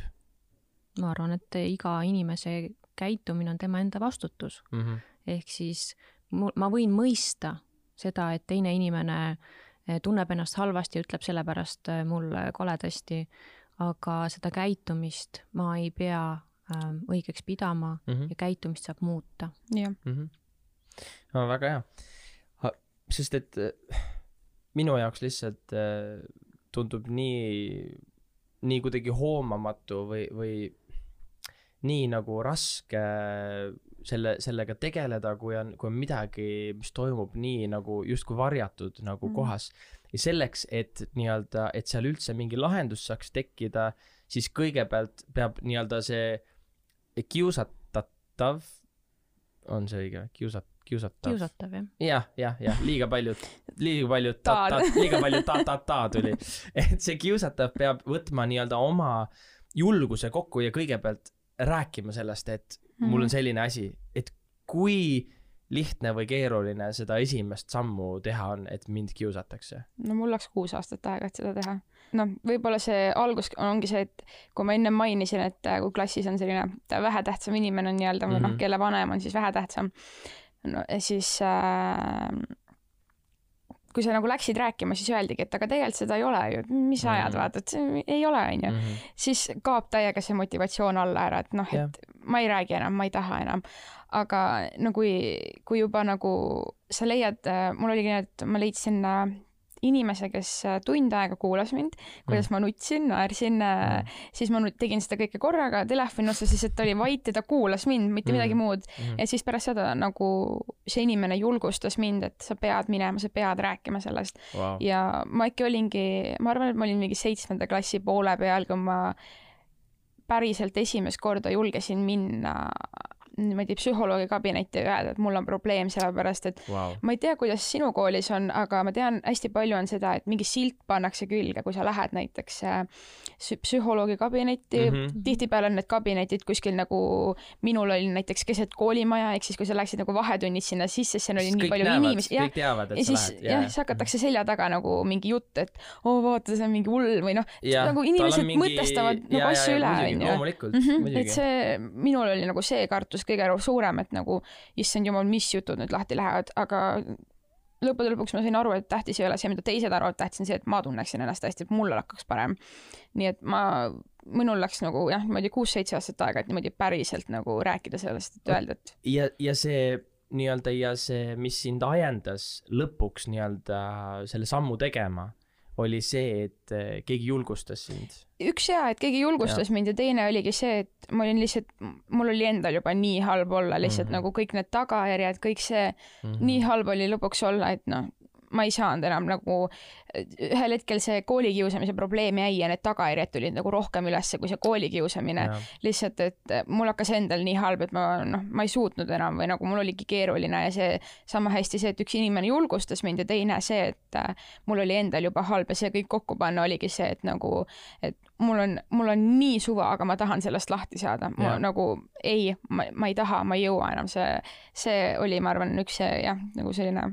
Ma arvan, et iga inimese käitumine on tema enda vastutus mm. -hmm. ehk siis ma võin mõista seda, et teine inimene eh, tunneb ennast halvasti ja ütleb sellepärast eh, mulle koledasti, aga seda käitumist ma ei pea äh, õigeks pidama mm -hmm. ja käitumist saab muuta. jah mm -hmm. no väga hea. sest et minu jaoks lihtsalt tundub nii, nii kuidagi hoomamatu või, või nii nagu raske selle, sellega tegeleda, kui on, kui on midagi, mis toimub nii nagu justkui varjatud nagu mm. kohas. ja selleks, et nii-öelda, et seal üldse mingi lahendus saaks tekkida, siis kõigepealt peab nii-öelda see kiusatatav, on see õige, kiusat-, kiusatav? kiusatav, jah. jah, jah, jah, liiga palju, liiga palju ta-ta, liiga palju ta-ta-ta tuli. et see kiusatav peab võtma nii-öelda oma julguse kokku ja kõigepealt rääkima sellest, et -hmm. mul on mhm. selline asi, et kui lihtne või keeruline seda esimest sammu teha on, et mind kiusatakse? no mul läks kuus aastat aega, et seda teha. noh, võib-olla see algus ongi see, et kui ma ennem mainisin, et äh, kui klassis on selline vähetähtsam inimene nii-öelda või mm -hmm. noh, mhm. kelle vanem on siis vähetähtsam, no siis äh, kui sa nagu läksid rääkima, siis öeldigi, et aga tegelikult seda ei ole ju, mis sa ajad, mhm. vaata, et see ei ole, onju. Mhm. siis kaob täiega see motivatsioon alla ära, et noh, et yeah. ma ei räägi enam, ma ei taha enam. aga no kui, kui juba nagu sa leiad, mul oligi nii, et ma leidsin äh, inimese, kes äh, tund aega kuulas mind, kuidas mm. ma nutsin, naersin mm., siis ma tegin seda kõike korraga telefoni otsas, siis et ta oli vait ja ta kuulas mind, mitte mm. midagi muud mm.. ja siis pärast seda nagu see inimene julgustas mind, et sa pead minema, sa pead rääkima sellest wow.. ja ma äkki olingi, ma arvan, et ma olin mingi seitsmenda klassi poole peal, kui ma päriselt esimest korda julgesin minna niimoodi psühholoogi kabinetti ja öelda, et mul on probleem, sellepärast et wow. ma ei tea, kuidas sinu koolis on, aga ma tean, hästi palju on seda, et mingi silt pannakse külge, kui sa lähed näiteks äh, psühholoogi kabinetti mm. -hmm. tihtipeale on need kabinetid kuskil nagu, minul oli näiteks keset koolimaja, ehk siis kui sa läksid nagu vahetunnid sinna sisse, siis seal oli nii palju näevad, inimesi. et ja siis, jah, siis hakatakse selja taga nagu mingi jutt, et oo oh, vaata, see on mingi hull või noh, nagu inimesed mingi... mõtestavad nagu asju üle, onju. loomulikult, mhm. muidugi. et see, minul oli nagu see kartus kõige suurem, et nagu issand jumal, mis jutud nüüd lahti lähevad, aga lõppude lõpuks ma sain aru, et tähtis ei ole see, mida teised arvavad, tähtis on see, et ma tunneksin ennast hästi, et mul hakkaks parem. nii et ma, minul läks nagu jah, niimoodi kuus-seitse aastat aega, et niimoodi päriselt nagu rääkida sellest, et öelda, et. ja, ja see nii-öelda ja see, mis sind ajendas lõpuks nii-öelda selle sammu tegema oli see, et eh, keegi julgustas sind? üks jaa, et keegi julgustas ja. mind ja teine oligi see, et ma olin lihtsalt, mul oli endal juba nii halb olla lihtsalt mm -hmm. nagu kõik need tagajärjed, kõik see mm, -hmm. nii halb oli lõpuks olla, et noh, ma ei saanud enam nagu, ühel hetkel see koolikiusamise probleem jäi ja need tagajärjed tulid nagu rohkem ülesse kui see koolikiusamine. lihtsalt, et mul hakkas endal nii halb, et ma noh, ma ei suutnud enam või nagu mul oligi keeruline ja see sama hästi see, et üks inimene julgustas mind ja teine see, et äh, mul oli endal juba halb ja see kõik kokku panna oligi see, et nagu, et mul on, mul on nii suva, aga ma tahan sellest lahti saada. ma nagu ei, ma, ma ei taha, ma ei jõua enam, see, see oli, ma arvan, üks see jah, nagu selline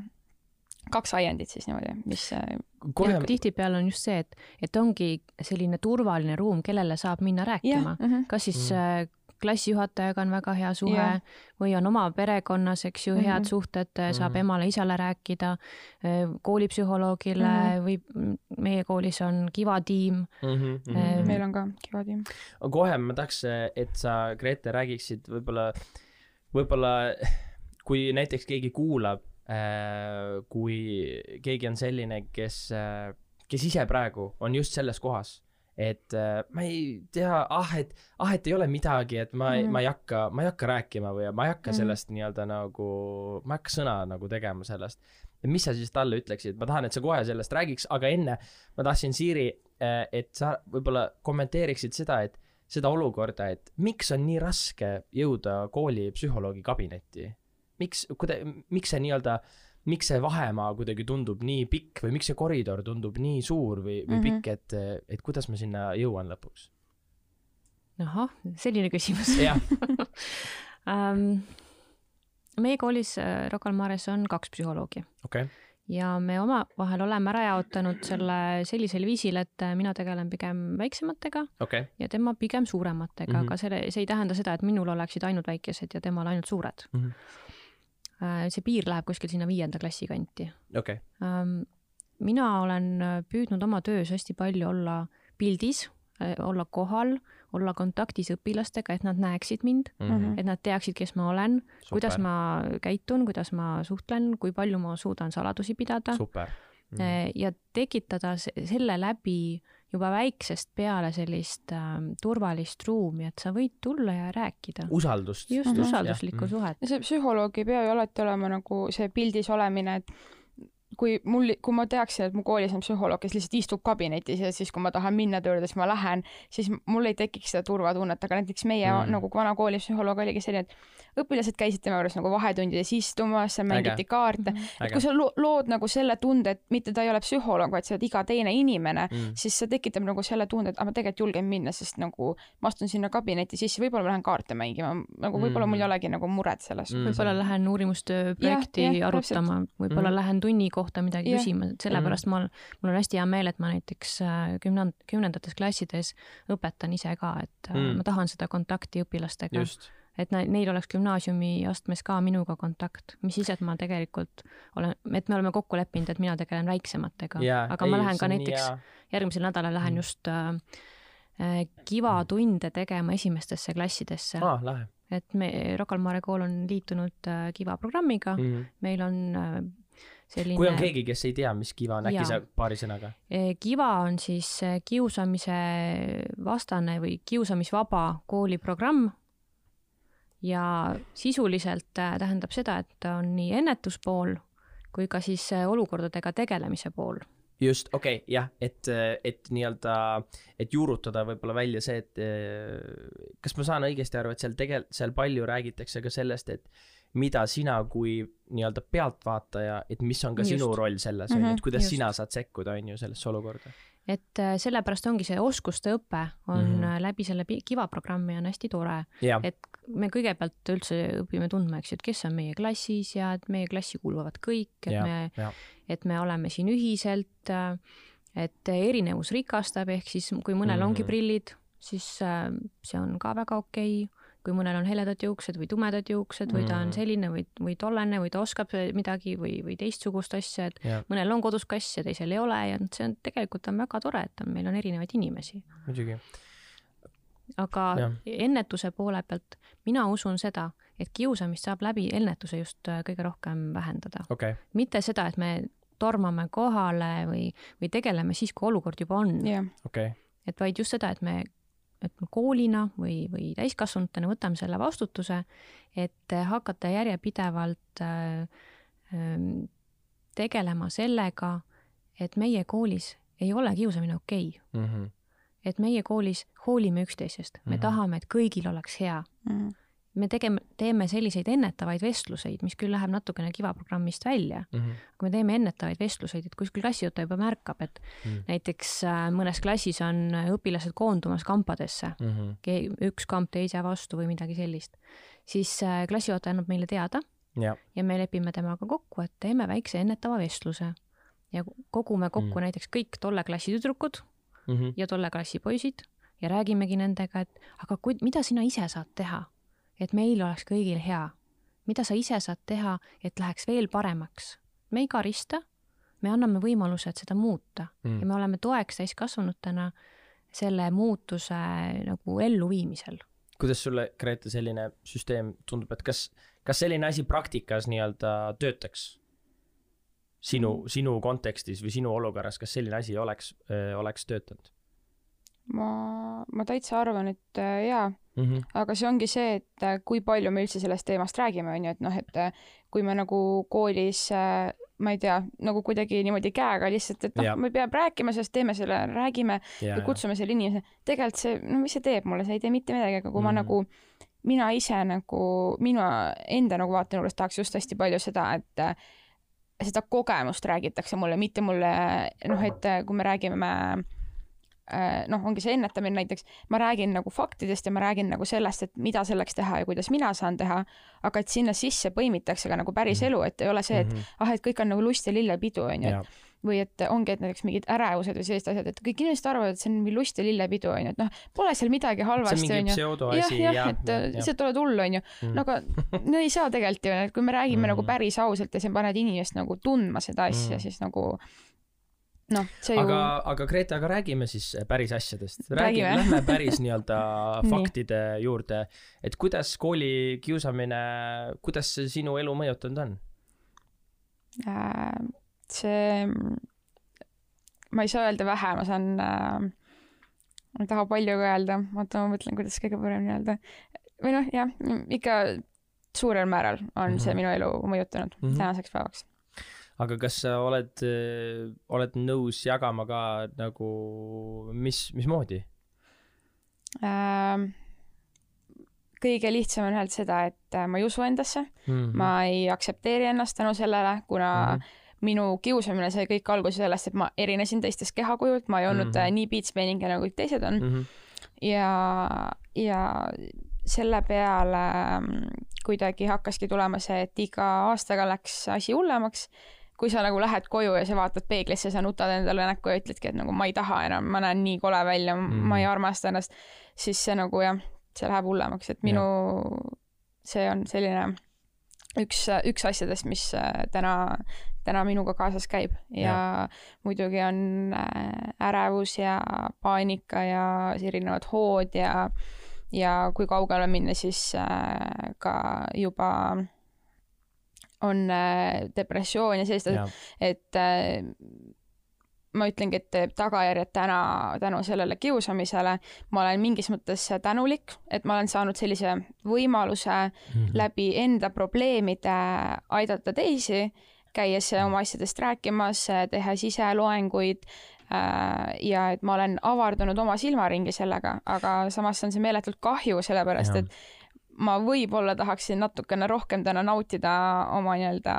kaks aiandit siis niimoodi, mis äh, kohe... tihtipeale on just see, et, et ongi selline turvaline ruum, kellele saab minna rääkima, uh -huh. kas siis mm -hmm. klassijuhatajaga on väga hea suhe yeah. või on oma perekonnas, eks ju, head mm -hmm. suhted, saab mm -hmm. emale-isale rääkida, koolipsühholoogile mm -hmm. või meie koolis on Kiva tiim mm. -hmm. Mm -hmm. meil on ka Kiva tiim. kohe ma tahaks, et sa, Grete, räägiksid võib-olla, võib-olla kui näiteks keegi kuulab Äh, kui keegi on selline, kes, äh, kes ise praegu on just selles kohas, et äh, ma ei tea, ah, et, ah, et ei ole midagi, et ma mm, -hmm. ma ei hakka, ma ei hakka rääkima või ma ei hakka mm -hmm. sellest nii-öelda nagu, ma ei hakka sõna nagu tegema sellest. mis sa siis talle ütleksid, ma tahan, et sa kohe sellest räägiks, aga enne ma tahtsin, Siiri, et sa võib-olla kommenteeriksid seda, et seda olukorda, et miks on nii raske jõuda kooli psühholoogi kabinetti miks, kuida-, miks see nii-öelda, miks see vahemaa kuidagi tundub nii pikk või miks see koridor tundub nii suur või, või mm -hmm. pikk, et, et kuidas ma sinna jõuan lõpuks? ahah, selline küsimus um, meie koolis äh, Rocca al Mares on kaks psühholoogi okay ja me omavahel oleme ära jaotanud selle sellisel viisil, et mina tegelen pigem väiksematega okay. ja tema pigem suurematega mm, -hmm. aga selle, see ei tähenda seda, et minul oleksid ainult väikesed ja temal ainult suured mm. -hmm. See piir läheb kuskil sinna viienda klassi kanti okay.. Ähm, mina olen püüdnud oma töös hästi palju olla pildis, äh, olla kohal olla kontaktis õpilastega, et nad näeksid mind mm, -hmm. et nad teaksid, kes ma olen, kuidas ma käitun, kuidas ma suhtlen, kui palju ma suudan saladusi pidada. Mm -hmm. ja tekitada selle läbi juba väiksest peale sellist äh, turvalist ruumi, et sa võid tulla ja rääkida. usaldust. just mm, -hmm. usalduslikku -hmm. suhet. ja see psühholoog ei pea ju alati olema nagu see pildis olemine, et kui mul, kui ma teaksin, et mu koolis on psühholoog, kes lihtsalt istub kabinetis ja siis, kui ma tahan minna tööle, siis ma lähen, siis mul ei tekiks seda turvatunnet, aga näiteks meie mm. nagu vana kooli psühholoog oligi selline, et õpilased käisid tema juures nagu vahetundides istumas, seal mängiti kaarte mm. -hmm. et kui sa lo lood nagu selle tunde, et mitte ta ei ole psühholoog, vaid sa oled iga teine inimene mm., siis see tekitab nagu selle tunde, et ah, ma tegelikult julgen minna, sest nagu ma astun sinna kabinetti sisse, võib-olla ma lähen kaarte mängima, nagu võib-olla mm. mul ei mm. olegi nagu muret selles mm.. võib-olla lähen uurimustöö projekti ja, ja, arutama, võib-olla mm. lähen tunni kohta midagi ja. küsima, sellepärast mm. mul, mul on hästi hea meel, et ma näiteks äh, kümnend-, kümnendates klassides õpetan ise ka, et mm. ma tahan seda kontakti õpilastega. just et neil oleks gümnaasiumiastmes ka minuga kontakt, mis siis, et ma tegelikult olen, et me oleme kokku leppinud, et mina tegelen väiksematega yeah,, aga ei, ma lähen ka näiteks yeah. järgmisel nädalal lähen mm. just äh, äh kivatunde tegema esimestesse klassidesse ah,. et me, Rocca al Mare kool on liitunud äh, Kiva programmiga mm, -hmm. meil on äh, selline kui on keegi, kes ei tea, mis kiva on, äkki sa paari sõnaga? Kiva on siis eh, kiusamise vastane või kiusamisvaba kooliprogramm ja sisuliselt eh, tähendab seda, et on nii ennetuspool kui ka siis eh, olukordadega tegelemise pool. just, okei okay,, jah, et, et nii-öelda, et juurutada võib-olla välja see, et kas ma saan õigesti aru, et seal tegel-, seal palju räägitakse ka sellest, et mida sina kui nii-öelda pealtvaataja, et mis on ka Just. sinu roll selles, on ju, Mhm, et kuidas just. sina saad sekkuda, on ju, sellesse olukorda? et eh, sellepärast ongi see oskuste õpe on mm Mhm. -hmm. läbi selle kiva programmi on hästi tore, jah, et me kõigepealt üldse õpime tundma, eks ju, et kes on meie klassis ja et meie klassi kuuluvad kõik, et Jah, me jah. et me oleme siin ühiselt, et erinevus rikastab, ehk siis kui mõnel ongi Mhm. prillid, siis äh, see on ka väga okei okay. Kui mõnel on heledad juuksed või tumedad juuksed või ta on Mhm. selline või, või tollane või ta oskab midagi või, või teistsugust asja, et jah, mõnel on kodus kass ja teisel ei ole ja see on tegelikult on väga tore, et on, meil on erinevaid inimesi. muidugi. aga Jah. ennetuse poole pealt mina usun seda, et kiusamist saab läbi ennetuse just äh, kõige rohkem vähendada. okay., mitte seda, et me tormame kohale või, või tegeleme siis, kui olukord juba on okei okay., et vaid just seda, et me, et me koolina või, või täiskasvanutena võtame selle vastutuse, et hakata järjepidevalt äh, ähm, tegelema sellega, et meie koolis ei ole kiusamine okei okay. Mhm. et meie koolis hoolime üksteisest, me Mhm. tahame, et kõigil oleks hea. Mhm. Me tegeme, teeme selliseid ennetavaid vestluseid, mis küll läheb natukene kiva programmist välja, Mhm. aga me teeme ennetavaid vestluseid, et kuskil klassijuhataja juba märkab, et Mm. näiteks äh, mõnes klassis on õpilased koondumas kampadesse, Mhm. üks kamp teise vastu või midagi sellist, siis äh, klassijuhataja annab meile teada jah, ja me lepime temaga kokku, et teeme väikse ennetava vestluse ja kogume kokku Mm. mm. näiteks kõik tolle klassi tüdrukud Mhm. ja tolle klassi poisid ja räägimegi nendega, et aga kui, mida sina ise saad teha, et meil oleks kõigil hea. mida sa ise saad teha, et läheks veel paremaks. me ei karista, me anname võimaluse, et seda muuta Mm. ja me oleme toeks täiskasvanutena selle muutuse nagu elluviimisel. kuidas sulle, Grete, selline süsteem tundub, et kas, kas selline asi praktikas nii-öelda töötaks? sinu, sinu kontekstis või sinu olukorras, kas selline asi oleks, oleks töötanud ma, ma täitsa arvan, et äh, jaa mm? -hmm. aga see ongi see, et äh, kui palju me üldse sellest teemast räägime, on ju, et noh, et äh, kui me nagu koolis ma ei tea, nagu kuidagi niimoodi käega lihtsalt, et noh, me peame rääkima sellest, teeme selle, räägime ja, ja kutsume selle inimese, tegelikult see, no mis see teeb mulle, see ei tee mitte midagi, aga kui mm. ma Mhm. nagu, mina ise nagu, mina enda nagu vaatenurgast tahaks just hästi palju seda, et seda kogemust räägitakse mulle, mitte mulle noh, et kui me räägime noh, ongi see ennetamine näiteks, ma räägin nagu faktidest ja ma räägin nagu sellest, et mida selleks teha ja kuidas mina saan teha, aga et sinna sisse põimitakse ka nagu päris Mhm. elu, et ei ole see, et Mhm. ah, et kõik on nagu lust ja lillepidu, onju, ja, et või et ongi, et näiteks mingid ärevused või sellised asjad, et kõik inimesed arvavad, et see on mingi lust ja lillepidu onju, et noh, pole seal midagi on halvasti mingi onju. jah, jah, ja, et äh, lihtsalt oled hull onju, Mm. no aga no ei saa tegelikult ju, et kui me räägime mm. nagu Mm. päris ausalt ja sa paned inimest nagu tundma seda asja Mm. mm., siis nagu noh, see ju aga, aga Grete, aga räägime siis päris asjadest. räägime, Räägime. lähme päris nii-öelda Nii. faktide juurde, et kuidas kooli kiusamine, kuidas see sinu elu mõjutanud on? äh, see, ma ei saa öelda vähe, ma saan äh,, ma ei taha palju ka öelda, oota, ma mõtlen, kuidas kõige paremini öelda. või noh, jah, ikka suurel määral on mm -hmm. see Mhm. minu elu mõjutanud mm. -hmm. tänaseks päevaks. Aga kas sa oled, oled nõus jagama ka nagu, mis, mismoodi äh,. kõige lihtsam on öelda seda, et äh, ma ei usu endasse mm, mm? -hmm. ma ei aktsepteeri ennast tänu sellele, kuna mm. -hmm. minu kiusamine sai kõik alguse sellest, et ma erinesin teistest kehakujult, ma ei olnud mm. -hmm. nii piitsmeeninge nagu kõik teised on mm. -hmm ja, ja selle peale mm, kuidagi hakkaski tulema see, et iga aastaga läks asi hullemaks. Kui sa nagu lähed koju ja sa vaatad peeglisse, sa nutad endale näkku ja ütledki, et nagu ma ei taha enam, ma näen nii kole välja mm, ma ei armasta ennast, siis see nagu jah, see läheb hullemaks, et minu, see on selline üks, üks asjadest, mis äh, täna, täna minuga kaasas käib. Ja, Ja. ja muidugi on äh, ärevus ja paanika ja erinevad hood ja ja kui kaugele minna, siis äh, ka juba on äh, depressioon ja sellised asjad, et äh, ma ütlengi, et tagajärjed täna tänu sellele kiusamisele, ma olen mingis mõttes tänulik, et ma olen saanud sellise võimaluse mm -hmm. läbi enda probleemide aidata teisi, käies oma asjadest rääkimas, tehes ise loenguid äh, ja et ma olen avardanud oma silmaringi sellega, aga samas on see meeletult kahju, sellepärast ja. et ma võib-olla tahaksin natukene rohkem täna nautida oma nii-öelda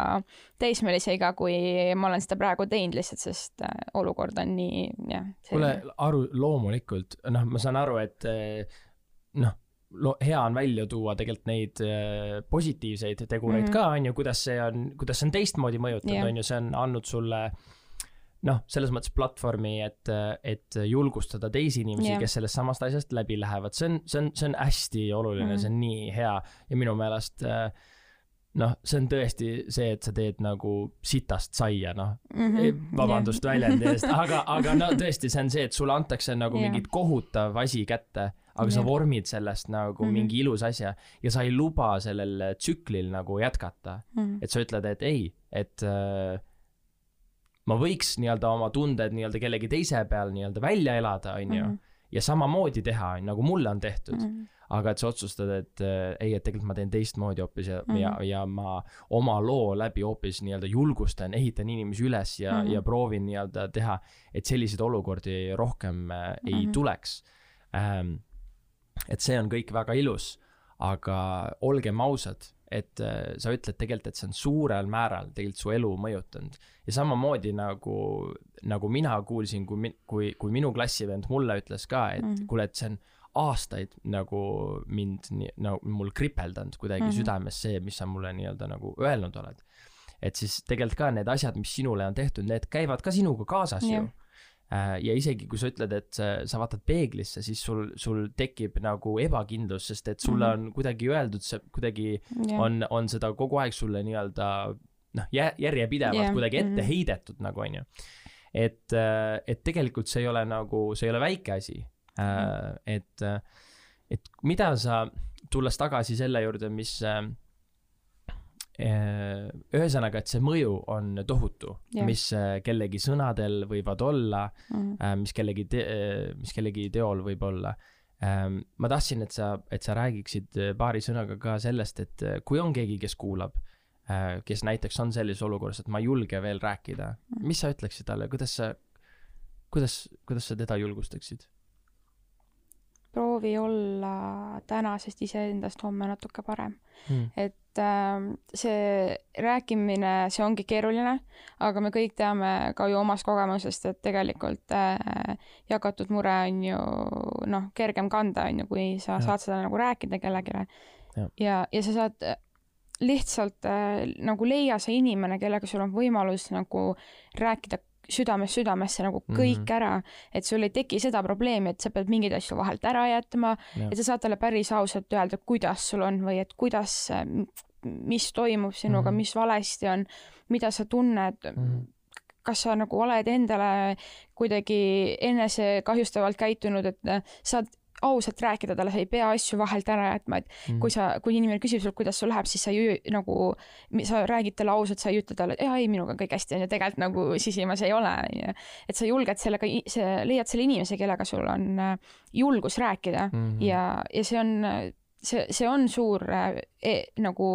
teismelise iga, kui ma olen seda praegu teinud lihtsalt, sest äh, olukord on nii, jah. kuule, aru, loomulikult, noh, ma saan aru, et äh, noh, lo-, hea on välja tuua tegelikult neid äh, positiivseid tegureid mm -hmm. ka, on ju, kuidas see on, kuidas see on teistmoodi mõjutanud, on ju, see on andnud sulle äh, noh, selles mõttes platvormi, et, et julgustada teisi inimesi yeah., kes sellest samast asjast läbi lähevad, see on, see on, see on hästi oluline mm, -hmm. see on nii hea ja minu meelest noh, see on tõesti see, et sa teed nagu sitast saia, noh mm -hmm., vabandust yeah. väljendi eest, aga, aga no tõesti, see on see, et sulle antakse nagu yeah. mingi kohutav asi kätte, aga yeah. sa vormid sellest nagu mm -hmm. mingi ilus asja ja sa ei luba sellel tsüklil nagu jätkata mm. -hmm. et sa ütled, et ei, et äh, ma võiks nii-öelda oma tunded nii-öelda kellegi teise peal nii-öelda välja elada, on ju. Mhm. ja samamoodi teha, nagu mulle on tehtud mm. -hmm. aga et sa otsustad, et äh, ei, et tegelikult ma teen teistmoodi hoopis ja mm, -hmm. ja, ja ma oma loo läbi hoopis nii-öelda julgustan, ehitan inimesi üles ja mm, -hmm. ja proovin nii-öelda teha, et selliseid olukordi rohkem äh, ei mm -hmm. tuleks ähm,. et see on kõik väga ilus, aga olgem ausad et äh, sa ütled tegelikult, et see on suurel määral tegelikult su elu mõjutanud. ja samamoodi nagu, nagu mina kuulsin, kui, kui, kui minu klassivend mulle ütles ka, et mm -hmm. kuule, et see on aastaid nagu mind no mul kripeldanud kuidagi mm -hmm. südames see, mis sa mulle nii-öelda nagu öelnud oled. et siis tegelikult ka need asjad, mis sinule on tehtud, need käivad ka sinuga kaasas yeah. ju ja isegi kui sa ütled, et sa vaatad peeglisse, siis sul, sul tekib nagu ebakindlus, sest et sulle mhm. on kuidagi öeldud, see kuidagi yeah. on, on seda kogu aeg sulle nii-öelda noh, järjepidevalt yeah. kuidagi ette mm -hmm. heidetud nagu onju. et, äh, et tegelikult see ei ole nagu, see ei ole väike asi mm. -hmm. et, et mida sa, tulles tagasi selle juurde, mis Äh, ühesõnaga, et see mõju on tohutu yeah., mis äh, kellegi sõnadel võivad olla mm, -hmm. mis kellegi mis kellegi teol võib olla. Ähm, ma tahtsin, et sa, et sa räägiksid paari sõnaga ka sellest, et kui on keegi, kes kuulab, kes näiteks on sellises olukorras, et ma ei julge veel rääkida, mhm. mis sa ütleksid talle, kuidas sa, kuidas, kuidas sa teda julgustaksid? Proovi olla tänasest iseendast homme natuke parem mm.. et äh, see rääkimine, see ongi keeruline, aga me kõik teame ka ju omast kogemusest, et tegelikult äh, jagatud mure on ju noh, kergem kanda, on ju, kui sa ja. saad seda nagu rääkida kellelegi. ja, ja, ja sa saad lihtsalt äh, nagu leia see inimene, kellega sul on võimalus nagu rääkida südamest südamesse nagu kõik mm -hmm. ära, et sul ei teki seda probleemi, et sa pead mingeid asju vahelt ära jätma, et sa saad talle päris ausalt öelda, kuidas sul on või et kuidas, mis toimub sinuga mm, -hmm. mis valesti on, mida sa tunned mm. -hmm kas sa nagu oled endale kuidagi enesekahjustavalt käitunud, et sa ausalt rääkida talle, sa ei pea asju vahelt ära jätma, et mm. kui sa, kui inimene küsib sult, kuidas sul läheb, siis sa ju nagu, sa räägid talle ausalt, sa ei ütle talle, et jaa, ei, minuga on kõik hästi, on ju, tegelikult nagu sisimas ei ole, on ju. et sa julged sellega, see, leiad selle inimese, kellega sul on äh, julgus rääkida mm -hmm. ja, ja see on see, see on suur e, nagu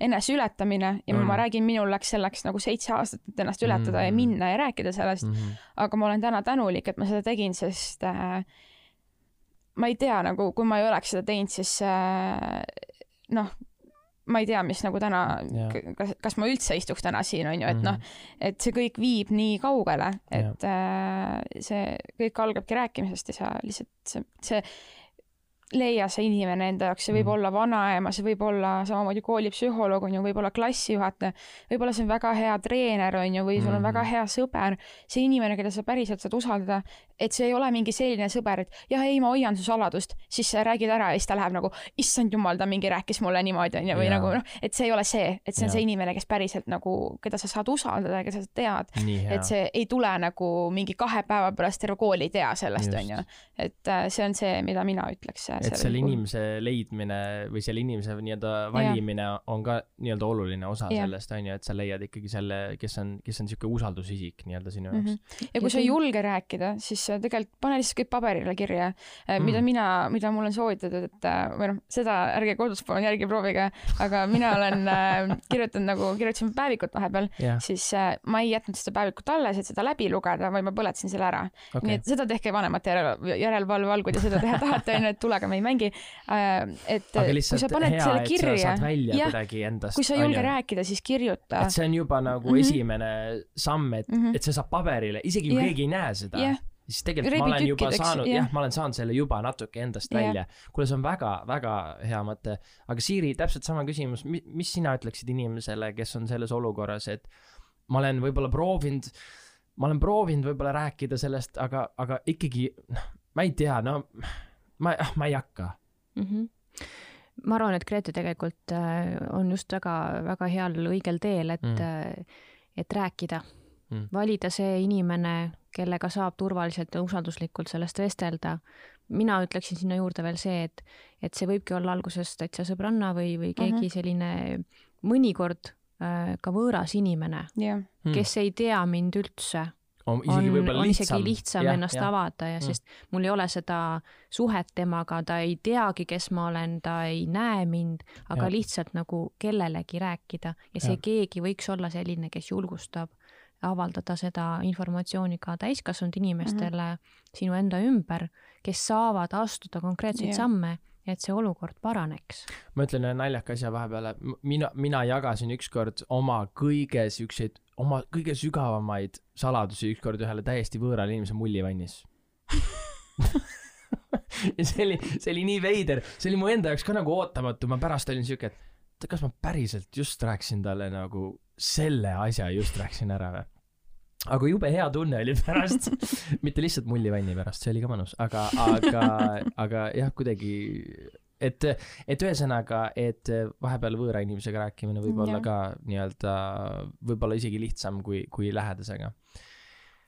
eneseületamine ja mm. ma räägin, minul läks selleks nagu seitse aastat, et ennast ületada mm. ja minna ja rääkida sellest mm. -hmm. aga ma olen täna tänulik, et ma seda tegin, sest äh, ma ei tea nagu, kui ma ei oleks seda teinud, siis äh, noh, ma ei tea, mis nagu täna, kas, kas ma üldse istuks täna siin, on ju, et mm -hmm. noh, mhm. et see kõik viib nii kaugele, et ja. äh, see kõik algabki rääkimisest ja sa lihtsalt, see, see leia see inimene enda jaoks, see võib mm. olla vanaema, see võib olla samamoodi koolipsühholoog, on ju, võib olla klassijuhataja, võib-olla see on väga hea treener, on ju, või sul on mm. väga hea sõber, see inimene, keda sa päriselt saad usaldada, et see ei ole mingi selline sõber, et jah, ei, ma hoian su saladust, siis sa räägid ära ja siis ta läheb nagu, issand jumal, ta mingi rääkis mulle niimoodi, on ju, või ja. nagu noh, et see ei ole see, et see on ja. see inimene, kes päriselt nagu, keda sa saad usaldada ja keda sa tead. et see ei tule nagu mingi kahe päeva pärast terve kool ei tea sellest, on ju. et äh, see on see, mida mina ütleks et selle inimese leidmine või selle inimese nii-öelda valimine ja. on ka nii-öelda oluline osa ja. sellest, on ju, et sa leiad ikkagi selle, kes on, kes on niisugune usaldusisik nii-öelda sinu jaoks mm. -hmm. ja kui sa ei julge rääkida, siis tegelikult pane lihtsalt kõik paberile kirja mm., mida mina, mida mul on soovitatud, et äh, või noh, seda ärge kodus palun järgi proovige, aga mina olen äh, kirjutanud nagu, kirjutasin päevikut vahepeal yeah., siis äh, ma ei jätnud seda päevikut alles, et seda läbi lugeda, vaid ma põletasin selle ära okay.. nii et seda tehke vanemate järele, järelevalve all, kui te seda teha tahate, onju, et tulega me ei mängi. Äh, et kui sa paned hea, selle kirja, jah, kui sa ei julge rääkida, siis kirjuta. et see on juba nagu mm -hmm. esimene samm, et mm, -hmm. et see saab paberile, isegi kui yeah. keegi ei näe seda yeah siis tegelikult ma olen juba saanud, jah, ma olen saanud selle juba natuke endast yeah. välja. kuule, see on väga-väga hea mõte. aga Siiri, täpselt sama küsimus, mis sina ütleksid inimesele, kes on selles olukorras, et ma olen võib-olla proovinud, ma olen proovinud võib-olla rääkida sellest, aga, aga ikkagi, noh, ma ei tea, no ma, ah, ma ei hakka mm. -hmm ma arvan, et Grete tegelikult äh, on just väga-väga heal õigel teel, et mm., äh, et rääkida mm., valida see inimene, kellega saab turvaliselt ja usalduslikult sellest vestelda. mina ütleksin sinna juurde veel see, et, et see võibki olla alguses täitsa sõbranna või, või keegi mm -hmm. selline mõnikord äh, ka võõras inimene yeah., kes mm. ei tea mind üldse on isegi võib-olla lihtsam. lihtsam ja, ennast ja. avada ja mm. sest mul ei ole seda suhet temaga, ta ei teagi, kes ma olen, ta ei näe mind, aga ja. lihtsalt nagu kellelegi rääkida ja see ja. keegi võiks olla selline, kes julgustab avaldada seda informatsiooni ka täiskasvanud inimestele mm -hmm. sinu enda ümber, kes saavad astuda konkreetseid yeah. samme et see olukord paraneks. ma ütlen ühe naljaka asja vahepeale, mina, mina jagasin ükskord oma kõige siukseid, oma kõige sügavamaid saladusi ükskord ühele täiesti võõrale inimesele mullivannis ja see oli, see oli nii veider, see oli mu enda jaoks ka nagu ootamatu, ma pärast olin siuke, et kas ma päriselt just rääkisin talle nagu selle asja just rääkisin ära või? Aga jube hea tunne oli pärast. Mitte lihtsalt mullivanni pärast, see oli ka mõnus, aga, aga, aga jah, kuidagi, et, et ühesõnaga, et vahepeal võõra inimesega rääkimine võib olla ka nii-öelda, võib-olla isegi lihtsam kui, kui lähedasega.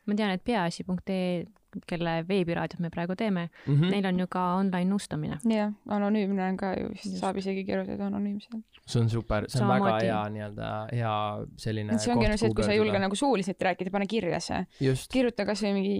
Ma tean, et peaasi.ee kelle veebiraadiot me praegu teeme mm, -hmm. neil on ju ka online nõustamine. jah, anonüümne on ka ju, vist saab isegi kirjutada anonüümselt. see on super, see on Samamoodi. väga hea nii-öelda, hea selline see ongi ainult see, et kui sa ei julge nagu suuliselt rääkida, pane kirja see. kirjuta kasvõi mingi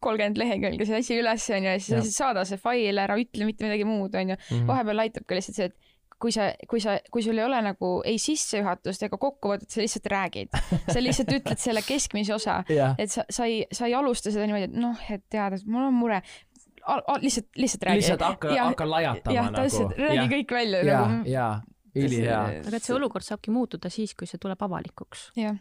kolmkümmend lehekülge see asi üles onju ja siis saada see fail ära, ütle mitte midagi muud onju -hmm.. vahepeal aitab ka lihtsalt see, et kui sa, kui sa, kui sul ei ole nagu ei sissejuhatust ega kokkuvõtet, sa lihtsalt räägid. sa lihtsalt ütled selle keskmise osa yeah., et sa, sa ei, sa ei alusta seda niimoodi, et noh, et tead, et mul on mure. lihtsalt, lihtsalt räägi. lihtsalt hakka, hakka lajatama ja, nagu. räägi ja. kõik välja ja, nagu. jaa, ülihea. aga et see olukord saabki muutuda siis, kui see tuleb avalikuks. jah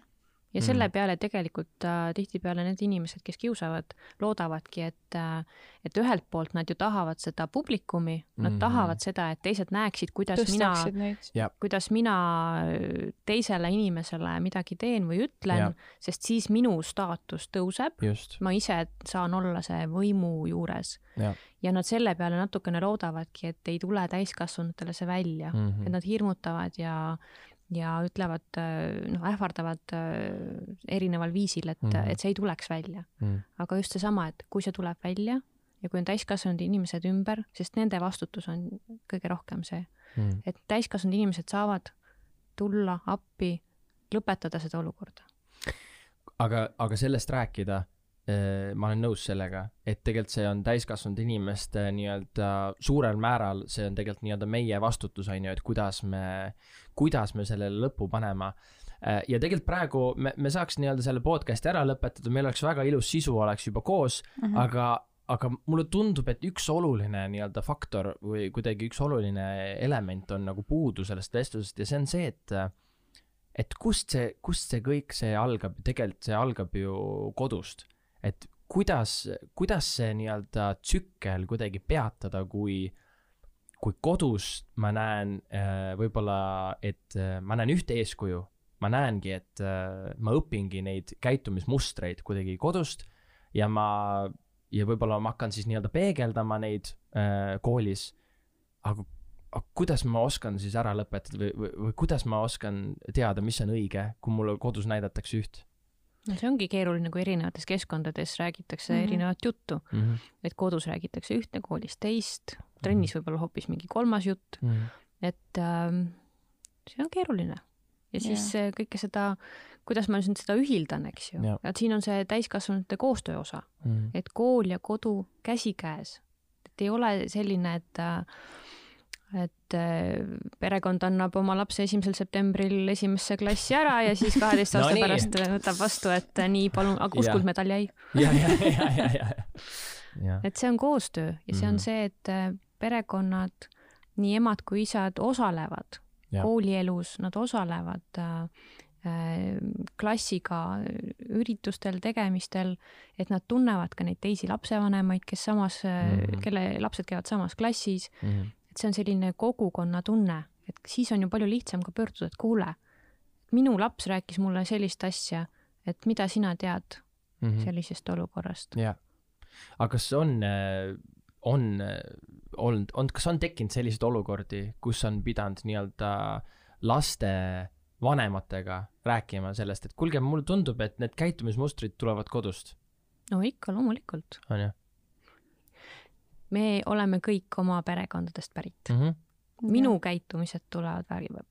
ja selle mm. peale tegelikult äh, tihtipeale need inimesed, kes kiusavad, loodavadki, et äh, et ühelt poolt nad ju tahavad seda publikumi, nad mm -hmm. tahavad seda, et teised näeksid, kuidas Tõstaksid mina, kuidas mina äh, teisele inimesele midagi teen või ütlen, sest siis minu staatus tõuseb. ma ise saan olla see võimu juures. ja nad selle peale natukene loodavadki, et ei tule täiskasvanutele see välja mm, -hmm. et nad hirmutavad ja ja ütlevad, äh, noh, ähvardavad äh, erineval viisil, et mm., et see ei tuleks välja mm.. aga just seesama, et kui see tuleb välja ja kui on täiskasvanud inimesed ümber, sest nende vastutus on kõige rohkem see mm., et täiskasvanud inimesed saavad tulla appi, lõpetada seda olukorda. aga, aga sellest rääkida ma olen nõus sellega, et tegelikult see on täiskasvanud inimeste nii-öelda suurel määral, see on tegelikult nii-öelda meie vastutus, on ju, et kuidas me, kuidas me sellele lõpu panema. Äh, ja tegelikult praegu me, me saaks nii-öelda selle podcast'i ära lõpetada, meil oleks väga ilus sisu, oleks juba koos mm, -hmm. aga, aga mulle tundub, et üks oluline nii-öelda faktor või kuidagi üks oluline element on nagu puudu sellest vestlusest ja see on see, et et kust see, kust see kõik see algab, tegelikult see algab ju kodust et kuidas, kuidas see nii-öelda tsükkel kuidagi peatada, kui, kui kodus ma näen äh, võib-olla, et äh, ma näen ühte eeskuju, ma näengi, et äh, ma õpingi neid käitumismustreid kuidagi kodust ja ma, ja võib-olla ma hakkan siis nii-öelda peegeldama neid koolis, aga aga kuidas ma oskan siis ära lõpetada või, või, või kuidas ma oskan teada, mis on õige, kui mulle kodus näidatakse üht? No see ongi keeruline, kui erinevates keskkondades räägitakse mm -hmm. erinevat juttu mm. -hmm. et kodus räägitakse ühte, koolis teist, trennis võib-olla hoopis mingi kolmas jutt mm.. et ähm, see on keeruline ja siis yeah. kõike seda, kuidas ma nüüd seda ühildan, eks ju Jah.. et siin on see täiskasvanute koostöö osa, Mm. et kool ja kodu käsikäes, et ei ole selline, et äh, et äh, perekond annab oma lapse esimesel septembril esimesse klassi ära ja siis kaheteist No aasta nii. pärast võtab vastu, et äh, nii, palun, aga kus Jah. kuldmedal jäi? ja, ja, ja, ja, ja, ja. et see on koostöö ja see Mhm. on see, et äh, perekonnad, nii emad kui isad osalevad Jah. koolielus, nad osalevad klassiga üritustel, tegemistel, et nad tunnevad ka neid teisi lapsevanemaid, kes samas Mhm. mm, kelle lapsed käivad samas klassis, Mm. et see on selline kogukonnatunne, et siis on ju palju lihtsam ka pöörduda, et kuule, minu laps rääkis mulle sellist asja, et mida sina tead Mhm. sellisest olukorrast. jah. aga kas on, on äh, olnud, on, kas on tekkinud selliseid olukordi, kus on pidanud nii-öelda laste vanematega rääkima sellest, et kuulge, mulle tundub, et need käitumismustrid tulevad kodust, no ikka, loomulikult. on ju me oleme kõik oma perekondadest pärit. mm? -hmm. minu käitumised tulevad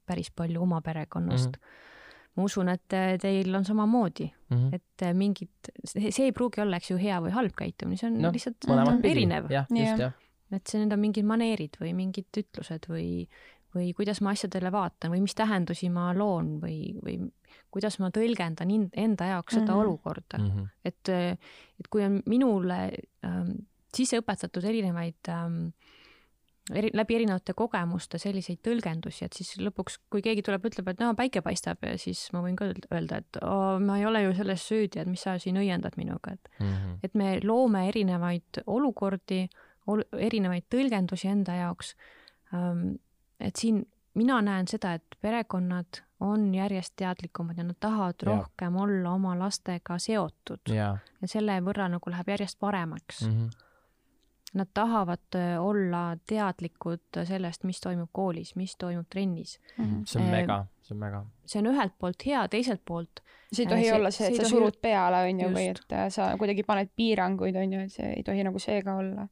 päris palju oma perekonnast mm. -hmm. ma usun, et äh, teil on samamoodi, Mm -hmm. et äh, mingid, see ei pruugi olla, eks ju, hea või halb käitumine, see on no, lihtsalt mm -hmm. pidi, erinev. et see, need on mingid maneerid või mingid ütlused või, või kuidas ma asjadele vaatan või mis tähendusi ma loon või, või kuidas ma tõlgendan enda jaoks seda Mhm. olukorda. Mm -hmm. et, et kui on minule ähm, sisse õpetatud erinevaid ähm, eri, läbi erinevate kogemuste selliseid tõlgendusi, et siis lõpuks, kui keegi tuleb, ütleb, et no päike paistab ja siis ma võin ka öelda, et oo, ma ei ole ju selles süüdi, et mis sa siin õiendad minuga, et Mm -hmm. et me loome erinevaid olukordi ol,, erinevaid tõlgendusi enda jaoks ähm,. et siin mina näen seda, et perekonnad on järjest teadlikumad ja nad tahavad Jaa. rohkem olla oma lastega seotud jaa. ja selle võrra nagu läheb järjest paremaks mm.. Mhm. Nad tahavad äh, olla teadlikud sellest, mis toimub koolis, mis toimub trennis. Mhm. see on Ehm, mega, see on mega. see on ühelt poolt hea, teiselt poolt see ei Äh, tohi see- olla see, see et sa tohi- surud peale, onju, või Just. et äh, sa kuidagi paned piiranguid, onju, et see ei tohi nagu see ka olla.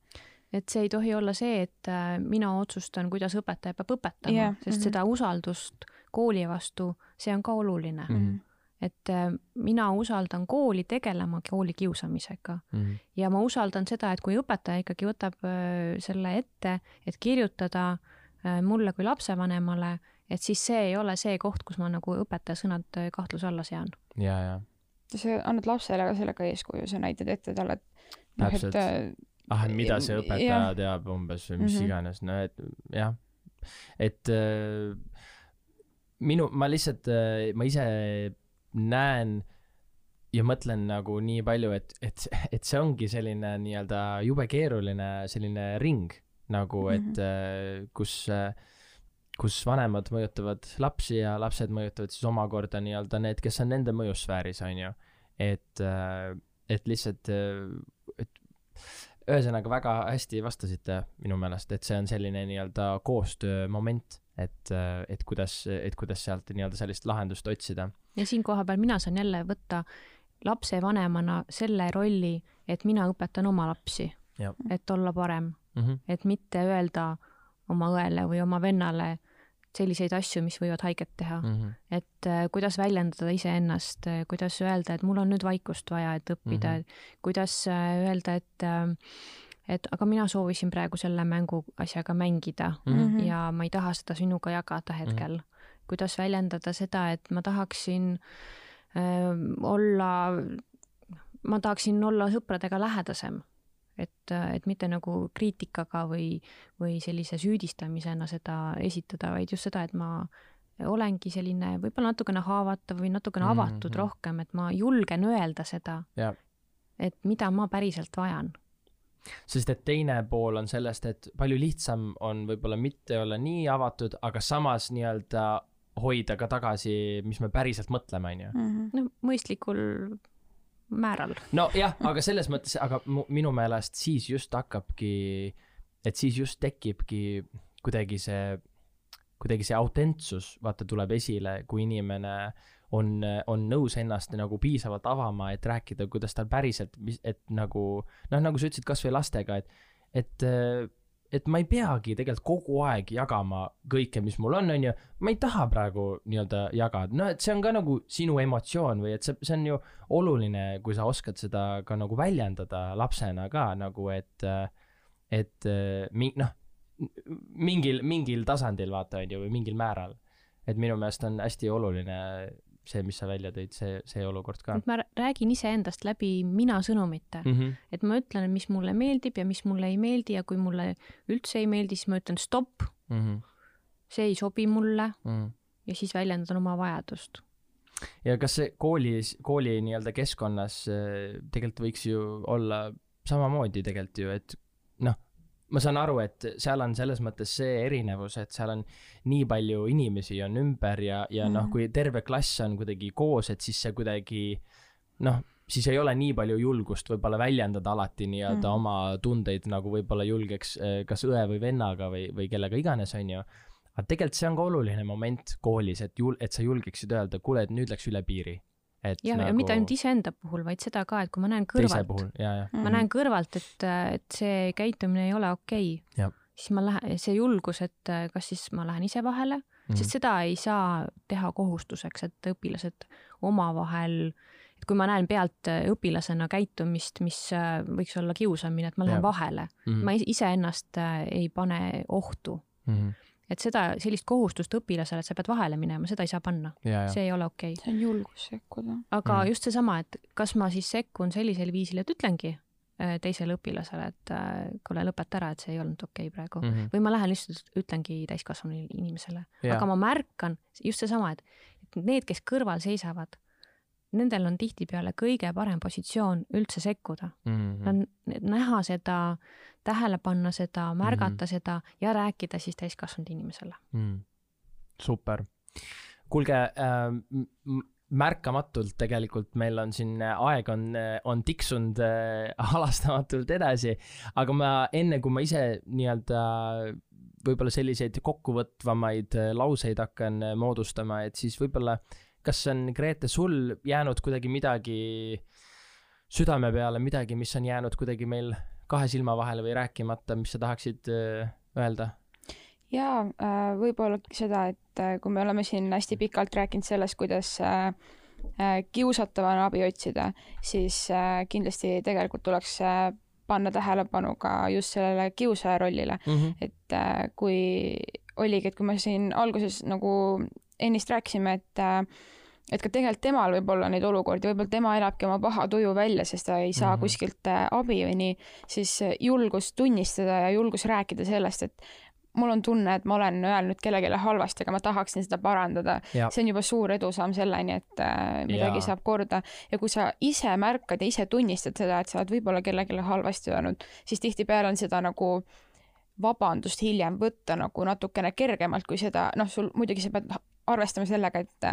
et see ei tohi olla see, et äh, mina otsustan, kuidas õpetaja peab õpetama yeah., sest mhm. seda usaldust kooli vastu, see on ka oluline mm. -hmm. Et äh, mina usaldan kooli tegelema kooli kiusamisega Mhm. ja ma usaldan seda, et kui õpetaja ikkagi võtab äh, selle ette, et kirjutada äh, mulle kui lapsevanemale, et siis see ei ole see koht, kus ma nagu õpetaja sõnad kahtluse alla sean. ja, ja. sa annad lapsele ka sellega eeskuju, sa näitad ette talle, et noh, et ah, mida see õpetaja Jah. teab umbes või mis mm. -hmm. iganes, no et jah, et äh, minu, ma lihtsalt, ma ise näen ja mõtlen nagu nii palju, et, et, et see ongi selline nii-öelda jube keeruline selline ring nagu, et äh, kus äh, kus vanemad mõjutavad lapsi ja lapsed mõjutavad siis omakorda nii-öelda need, kes on nende mõjusfääris, on ju. et, et lihtsalt, et ühesõnaga väga hästi vastasite minu meelest, et see on selline nii-öelda koostöömoment, et, et kuidas, et kuidas sealt nii-öelda sellist lahendust otsida. Ja siin koha peal mina saan jälle võtta lapsevanemana selle rolli, et mina õpetan oma lapsi et olla parem, Mm -hmm. et mitte öelda oma õele või oma vennale selliseid asju, mis võivad haiget teha mm, Mm -hmm. et äh, kuidas väljendada iseennast, kuidas öelda, et mul on nüüd vaikust vaja, et õppida mm. -hmm. kuidas äh, öelda, et äh, et aga mina soovisin praegu selle mängu asjaga mängida Mm -hmm. Ja ma ei taha seda sinuga jagada hetkel mm. -hmm. Kuidas väljendada seda, et ma tahaksin äh, olla, ma tahaksin olla sõpradega lähedasem. et, et mitte nagu kriitikaga või, või sellise süüdistamisena seda esitada, vaid just seda, et ma olengi selline võib-olla natukene haavatav või natukene avatud mm. -hmm. rohkem, et ma julgen öelda seda Jah., et mida ma päriselt vajan. sest et teine pool on sellest, et palju lihtsam on võib-olla mitte olla nii avatud, aga samas nii-öelda hoida ka tagasi, mis me päriselt mõtleme, on ju. Mhm. no mõistlikul määral. nojah, aga selles mõttes, aga minu meelest siis just hakkabki, et siis just tekibki kuidagi see, kuidagi see autentsus, vaata, tuleb esile, kui inimene on, on nõus ennast nagu piisavalt avama, et rääkida, kuidas tal päriselt, mis, et nagu noh, nagu sa ütlesid kasvõi lastega, et, et et ma ei peagi tegelikult kogu aeg jagama kõike, mis mul on, on ju. ma ei taha praegu nii-öelda jagada, noh, et see on ka nagu sinu emotsioon või et see, see on ju oluline, kui sa oskad seda ka nagu väljendada lapsena ka nagu, et, et mi-, noh, mingil, mingil tasandil vaata, on ju, või mingil määral. et minu meelest on hästi oluline see, mis sa välja tõid, see, see olukord ka. ma räägin iseendast läbi mina sõnumite mm. -hmm. et ma ütlen, mis mulle meeldib ja mis mulle ei meeldi ja kui mulle üldse ei meeldi, siis ma ütlen stopp mm. -hmm. see ei sobi mulle mm. -hmm. ja siis väljendan oma vajadust. ja kas see koolis, kooli nii-öelda keskkonnas äh, tegelikult võiks ju olla samamoodi tegelikult ju, et ma saan aru, et seal on selles mõttes see erinevus, et seal on nii palju inimesi on ümber ja, ja mm. noh, kui terve klass on kuidagi koos, et siis see kuidagi noh, siis ei ole nii palju julgust võib-olla väljendada alati nii-öelda mm. oma tundeid, nagu võib-olla julgeks eh, kas õe või vennaga või, või kellega iganes, on ju. aga tegelikult see on ka oluline moment koolis, et jul-, et sa julgeksid öelda, kuule, et nüüd läks üle piiri jah nagu..., ja mitte ainult iseenda puhul, vaid seda ka, et kui ma näen kõrvalt, ma näen kõrvalt, et, et see käitumine ei ole okei okay,, siis ma lähen, see julgus, et kas siis ma lähen ise vahele mm, -hmm. sest seda ei saa teha kohustuseks, et õpilased omavahel, et kui ma näen pealt õpilasena käitumist, mis võiks olla kiusamine, et ma lähen ja. vahele mm, -hmm. ma iseennast ei pane ohtu mm. -hmm et seda, sellist kohustust õpilasele, et sa pead vahele minema, seda ei saa panna. see ei ole okei okay.. see on julgus sekkuda. aga mm. just seesama, et kas ma siis sekkun sellisel viisil, et ütlengi äh, teisele õpilasele, et äh, kuule, lõpeta ära, et see ei olnud okei okay praegu mm. -hmm. või ma lähen lihtsalt ütlengi täiskasvanu inimesele. aga ma märkan just seesama, et, et need, kes kõrval seisavad, nendel on tihtipeale kõige parem positsioon üldse sekkuda mm. -hmm. näha seda, tähele panna seda, märgata mm -hmm. seda ja rääkida siis täiskasvanud inimesele mm.. super. kuulge äh,, märkamatult tegelikult meil on siin aeg on, on tiksunud äh, halastamatult edasi, aga ma enne, kui ma ise nii-öelda võib-olla selliseid kokkuvõtvamaid lauseid hakkan moodustama, et siis võib-olla äh, kas on, Grete, sul jäänud kuidagi midagi südame peale, midagi, mis on jäänud kuidagi meil kahe silma vahele või rääkimata, mis sa tahaksid äh, öelda? jaa, äh, võib-olla seda, et äh, kui me oleme siin hästi pikalt rääkinud sellest, kuidas kiusatava on abi otsida, siis kindlasti tegelikult tuleks panna tähelepanu ka just sellele kiusaja rollile mm. -hmm. et kui oligi, et kui me siin alguses nagu ennist rääkisime, et et ka tegelikult temal võib olla neid olukordi, võib-olla tema elabki oma paha tuju välja, sest ta ei saa mm -hmm. kuskilt äh, abi või nii, siis äh, julgus tunnistada ja julgus rääkida sellest, et mul on tunne, et ma olen öelnud kellelegi halvasti, aga ma tahaksin seda parandada. see on juba suur edusamm selleni, et äh, midagi ja. saab korda. ja kui sa ise märkad ja ise tunnistad seda, et sa oled võib-olla kellelegi halvasti öelnud, siis tihtipeale on seda nagu vabandust hiljem võtta nagu natukene kergemalt kui seda, noh, sul muidugi sa pead arvestama sellega, et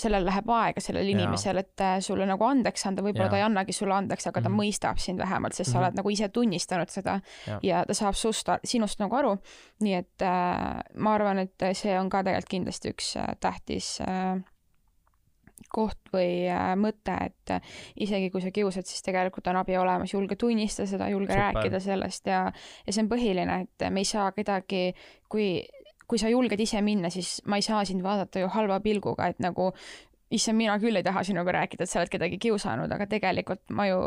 sellel läheb aega sellel inimesel, et äh, sulle nagu andeks anda, võib-olla ta ei annagi sulle andeks, aga ta mm -hmm. mõistab sind vähemalt, sest mm -hmm. sa mhm. oled nagu ise tunnistanud seda ja, ja ta saab sust, sinust nagu aru. nii et äh, ma arvan, et see on ka tegelikult kindlasti üks äh, tähtis äh, koht või äh, mõte, et äh, isegi kui sa kiusad, siis tegelikult on abi olemas, julge tunnistada seda, julge Super. rääkida sellest ja, ja see on põhiline, et me ei saa kedagi, kui kui sa julged ise minna, siis ma ei saa sind vaadata ju halva pilguga, et nagu issand, mina küll ei taha sinuga rääkida, et sa oled kedagi kiusanud, aga tegelikult ma ju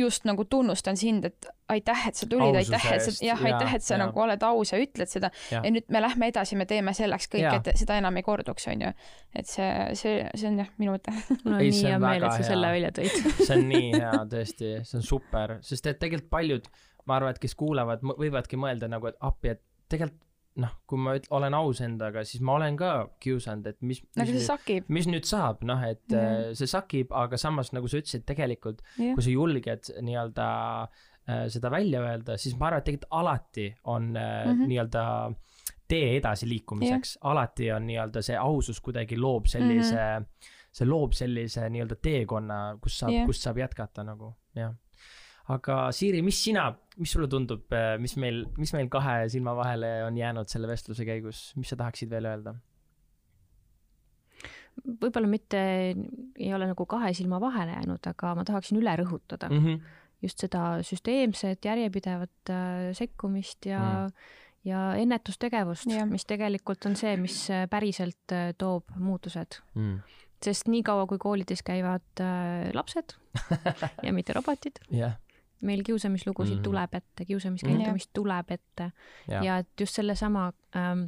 just nagu tunnustan sind, et aitäh, et sa tulid, aitäh, et sa, jah, aitäh, et sa ja. nagu oled aus ja ütled seda ja. nüüd me lähme edasi, me teeme selleks kõik, et seda enam ei korduks, onju. et see, see, see on jah, minu mõte. mul on ei, nii hea meel, et sa hea. selle välja tõid see on nii hea, tõesti, see on super, sest et tegelikult paljud, ma arvan, et kes kuulavad, võivadki mõelda nagu, et appi, et tegelikult noh, kui ma üt-, olen aus endaga, siis ma olen ka kiusanud, et mis aga see sakib. mis nüüd saab, noh, et mm -hmm. see sakib, aga samas nagu sa ütlesid, tegelikult yeah. kui sa julged nii-öelda äh, seda välja öelda, siis ma arvan, et tegelikult alati on äh, mm -hmm. nii-öelda tee edasiliikumiseks yeah., alati on nii-öelda see ausus kuidagi loob sellise mm, -hmm. see loob sellise nii-öelda teekonna, kus saab yeah., kust saab jätkata nagu, jah aga Siiri, mis sina, mis sulle tundub, äh, mis meil, mis meil kahe silma vahele on jäänud selle vestluse käigus, mis sa tahaksid veel öelda? võib-olla mitte ei ole nagu kahe silma vahele jäänud, aga ma tahaksin üle rõhutada mm, -hmm. just seda süsteemset järjepidevat äh, sekkumist ja mm. ja ennetustegevust, mis tegelikult on see, mis äh, päriselt toob muutused mm. sest niikaua, kui koolides käivad äh, lapsed ja mitte robotid yeah., meil kiusamislugusid mm. tuleb ette, kiusamiskäitumist mm. tuleb ette ja. ja et just sellesama ähm,,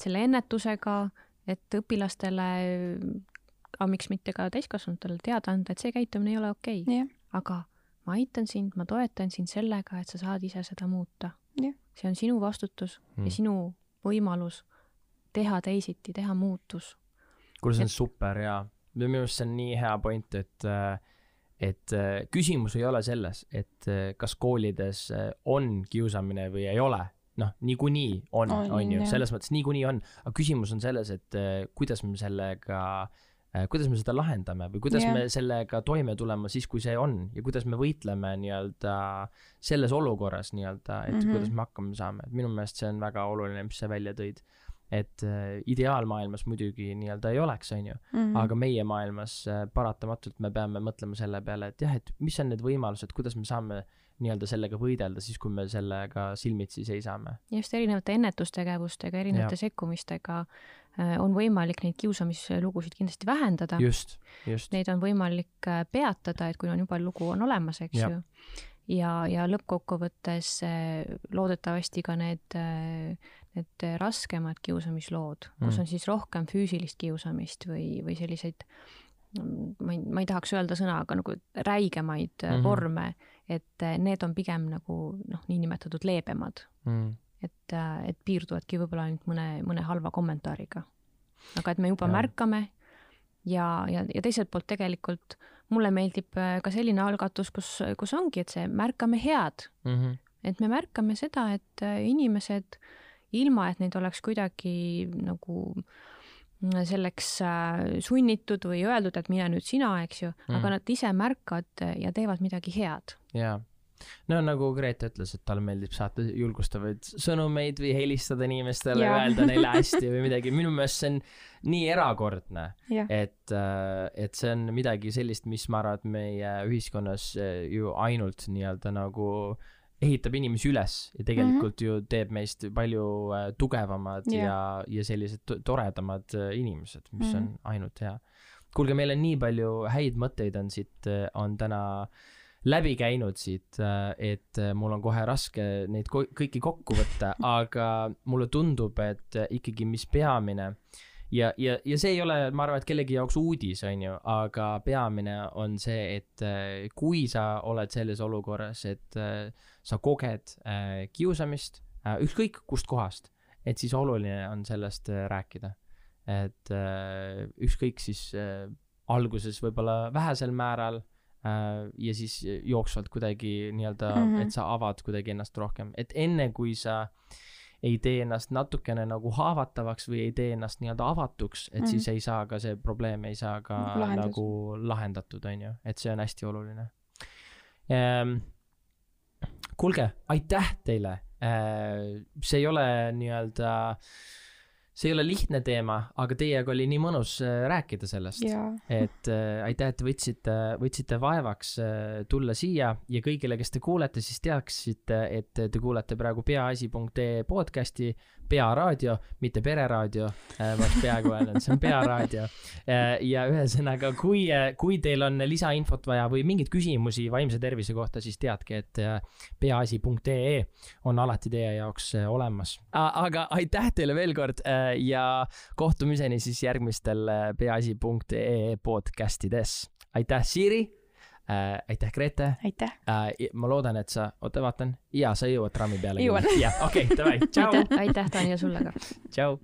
selle ennetusega, et õpilastele aga miks mitte ka täiskasvanutele teada anda, et see käitumine ei ole okei okay. aga ma aitan sind, ma toetan sind sellega, et sa saad ise seda muuta see on sinu vastutus mm. ja sinu võimalus teha teisiti, teha muutus. kuule, see on et... super ja minu arust see on nii hea point, et et küsimus ei ole selles, et kas koolides on kiusamine või ei ole noh, niikuinii on, on ju, selles mõttes niikuinii on, aga küsimus on selles, et kuidas me sellega äh, Äh, kuidas me seda lahendame või kuidas yeah. me sellega toime tulema siis, kui see on ja kuidas me võitleme nii-öelda selles olukorras nii-öelda, et mm -hmm. kuidas me hakkama saame, et minu meelest see on väga oluline, mis sa välja tõid. Et äh, ideaalmaailmas muidugi nii-öelda ei oleks, on ju mm, -hmm. aga meie maailmas äh, paratamatult me peame mõtlema selle peale, et jah, et mis on need võimalused, kuidas me saame nii-öelda sellega võidelda siis, kui me sellega silmitsi seisame. just erinevate ennetustegevustega, erinevate ja. sekkumistega Äh, on võimalik neid kiusamislugusid kindlasti vähendada. just, just. Neid on võimalik äh, peatada, et kui on juba lugu on olemas, eks ja. ju. ja, ja lõppkokkuvõttes äh, loodetavasti ka need, need raskemad kiusamislood mm., kus on siis rohkem füüsilist kiusamist või, või selliseid ma ei, ma ei tahaks öelda sõna, aga nagu räigemaid mm -hmm. vorme, et need on pigem nagu noh, niinimetatud leebemad mm et, äh, et piirduvadki võib-olla ainult mõne, mõne halva kommentaariga. aga et me juba ja. märkame ja, ja, ja teiselt poolt tegelikult mulle meeldib äh, ka selline algatus, kus, kus ongi, et see märkame head mm. -hmm. et me märkame seda, et äh, inimesed ilma, et neid oleks kuidagi nagu selleks sunnitud või öeldud, et mine nüüd sina, eks ju mm., aga nad ise märkavad ja teevad midagi head. jaa no nagu Grete ütles, et talle meeldib saata julgustavaid sõnumeid või helistada inimestele, öelda neile hästi või midagi, minu meelest see on nii erakordne, et, äh, et see on midagi sellist, mis ma arvan, et meie ühiskonnas äh, ju ainult nii-öelda nagu ehitab inimesi üles ja tegelikult mm -hmm. ju teeb meist palju äh, tugevamad yeah. ja, ja sellised toredamad inimesed, mis mm -hmm. on ainult hea. kuulge, meil on nii palju häid mõtteid on siit, on täna äh, läbi käinud siit, äh, et äh, mul on kohe raske neid kõiki kokku võtta, aga mulle tundub, et äh, ikkagi, mis peamine ja, ja, ja see ei ole, ma arvan, et kellegi jaoks uudis, on ju, aga peamine on see, et kui sa oled selles olukorras, et sa koged kiusamist, ükskõik kust kohast, et siis oluline on sellest rääkida. et ükskõik siis alguses võib-olla vähesel määral Äh, ja siis jooksvalt kuidagi nii-öelda mm, -hmm. et sa avad kuidagi ennast rohkem, et enne kui sa ei tee ennast natukene nagu haavatavaks või ei tee ennast nii-öelda avatuks, et mm -hmm. siis ei saa ka see probleem ei saa ka Lahendus. nagu lahendatud, on ju, et see on hästi oluline ehm,. kuulge, aitäh teile ehm,, see ei ole nii-öelda äh, see ei ole lihtne teema, aga teiega oli nii mõnus äh, rääkida sellest. et äh, aitäh, et võtsite, võtsite vaevaks äh, tulla siia. Ja kõigile, kes te kuulete, siis teaksite, et te kuulete praegu peaasi.ee podcast'i Pearaadio, mitte Pereraadio äh,, ma peaaegu öelnud, see on Pearaadio äh,. ja ühesõnaga, kui, äh, kui teil on lisainfot vaja või mingeid küsimusi vaimse tervise kohta, siis teadke, et äh, peaasi.ee on alati teie jaoks äh, olemas. aga aitäh teile veel kord äh, ja kohtumiseni siis järgmistel peaasi.ee podcast ides. aitäh, Siiri äh,. aitäh, Grete. aitäh äh,. ma loodan, et sa, oota, vaatan. ja sa jõuad trammi peale. jõuan. jah, okei okay,, davai, tšau. aitäh, Tanja, sulle ka. tšau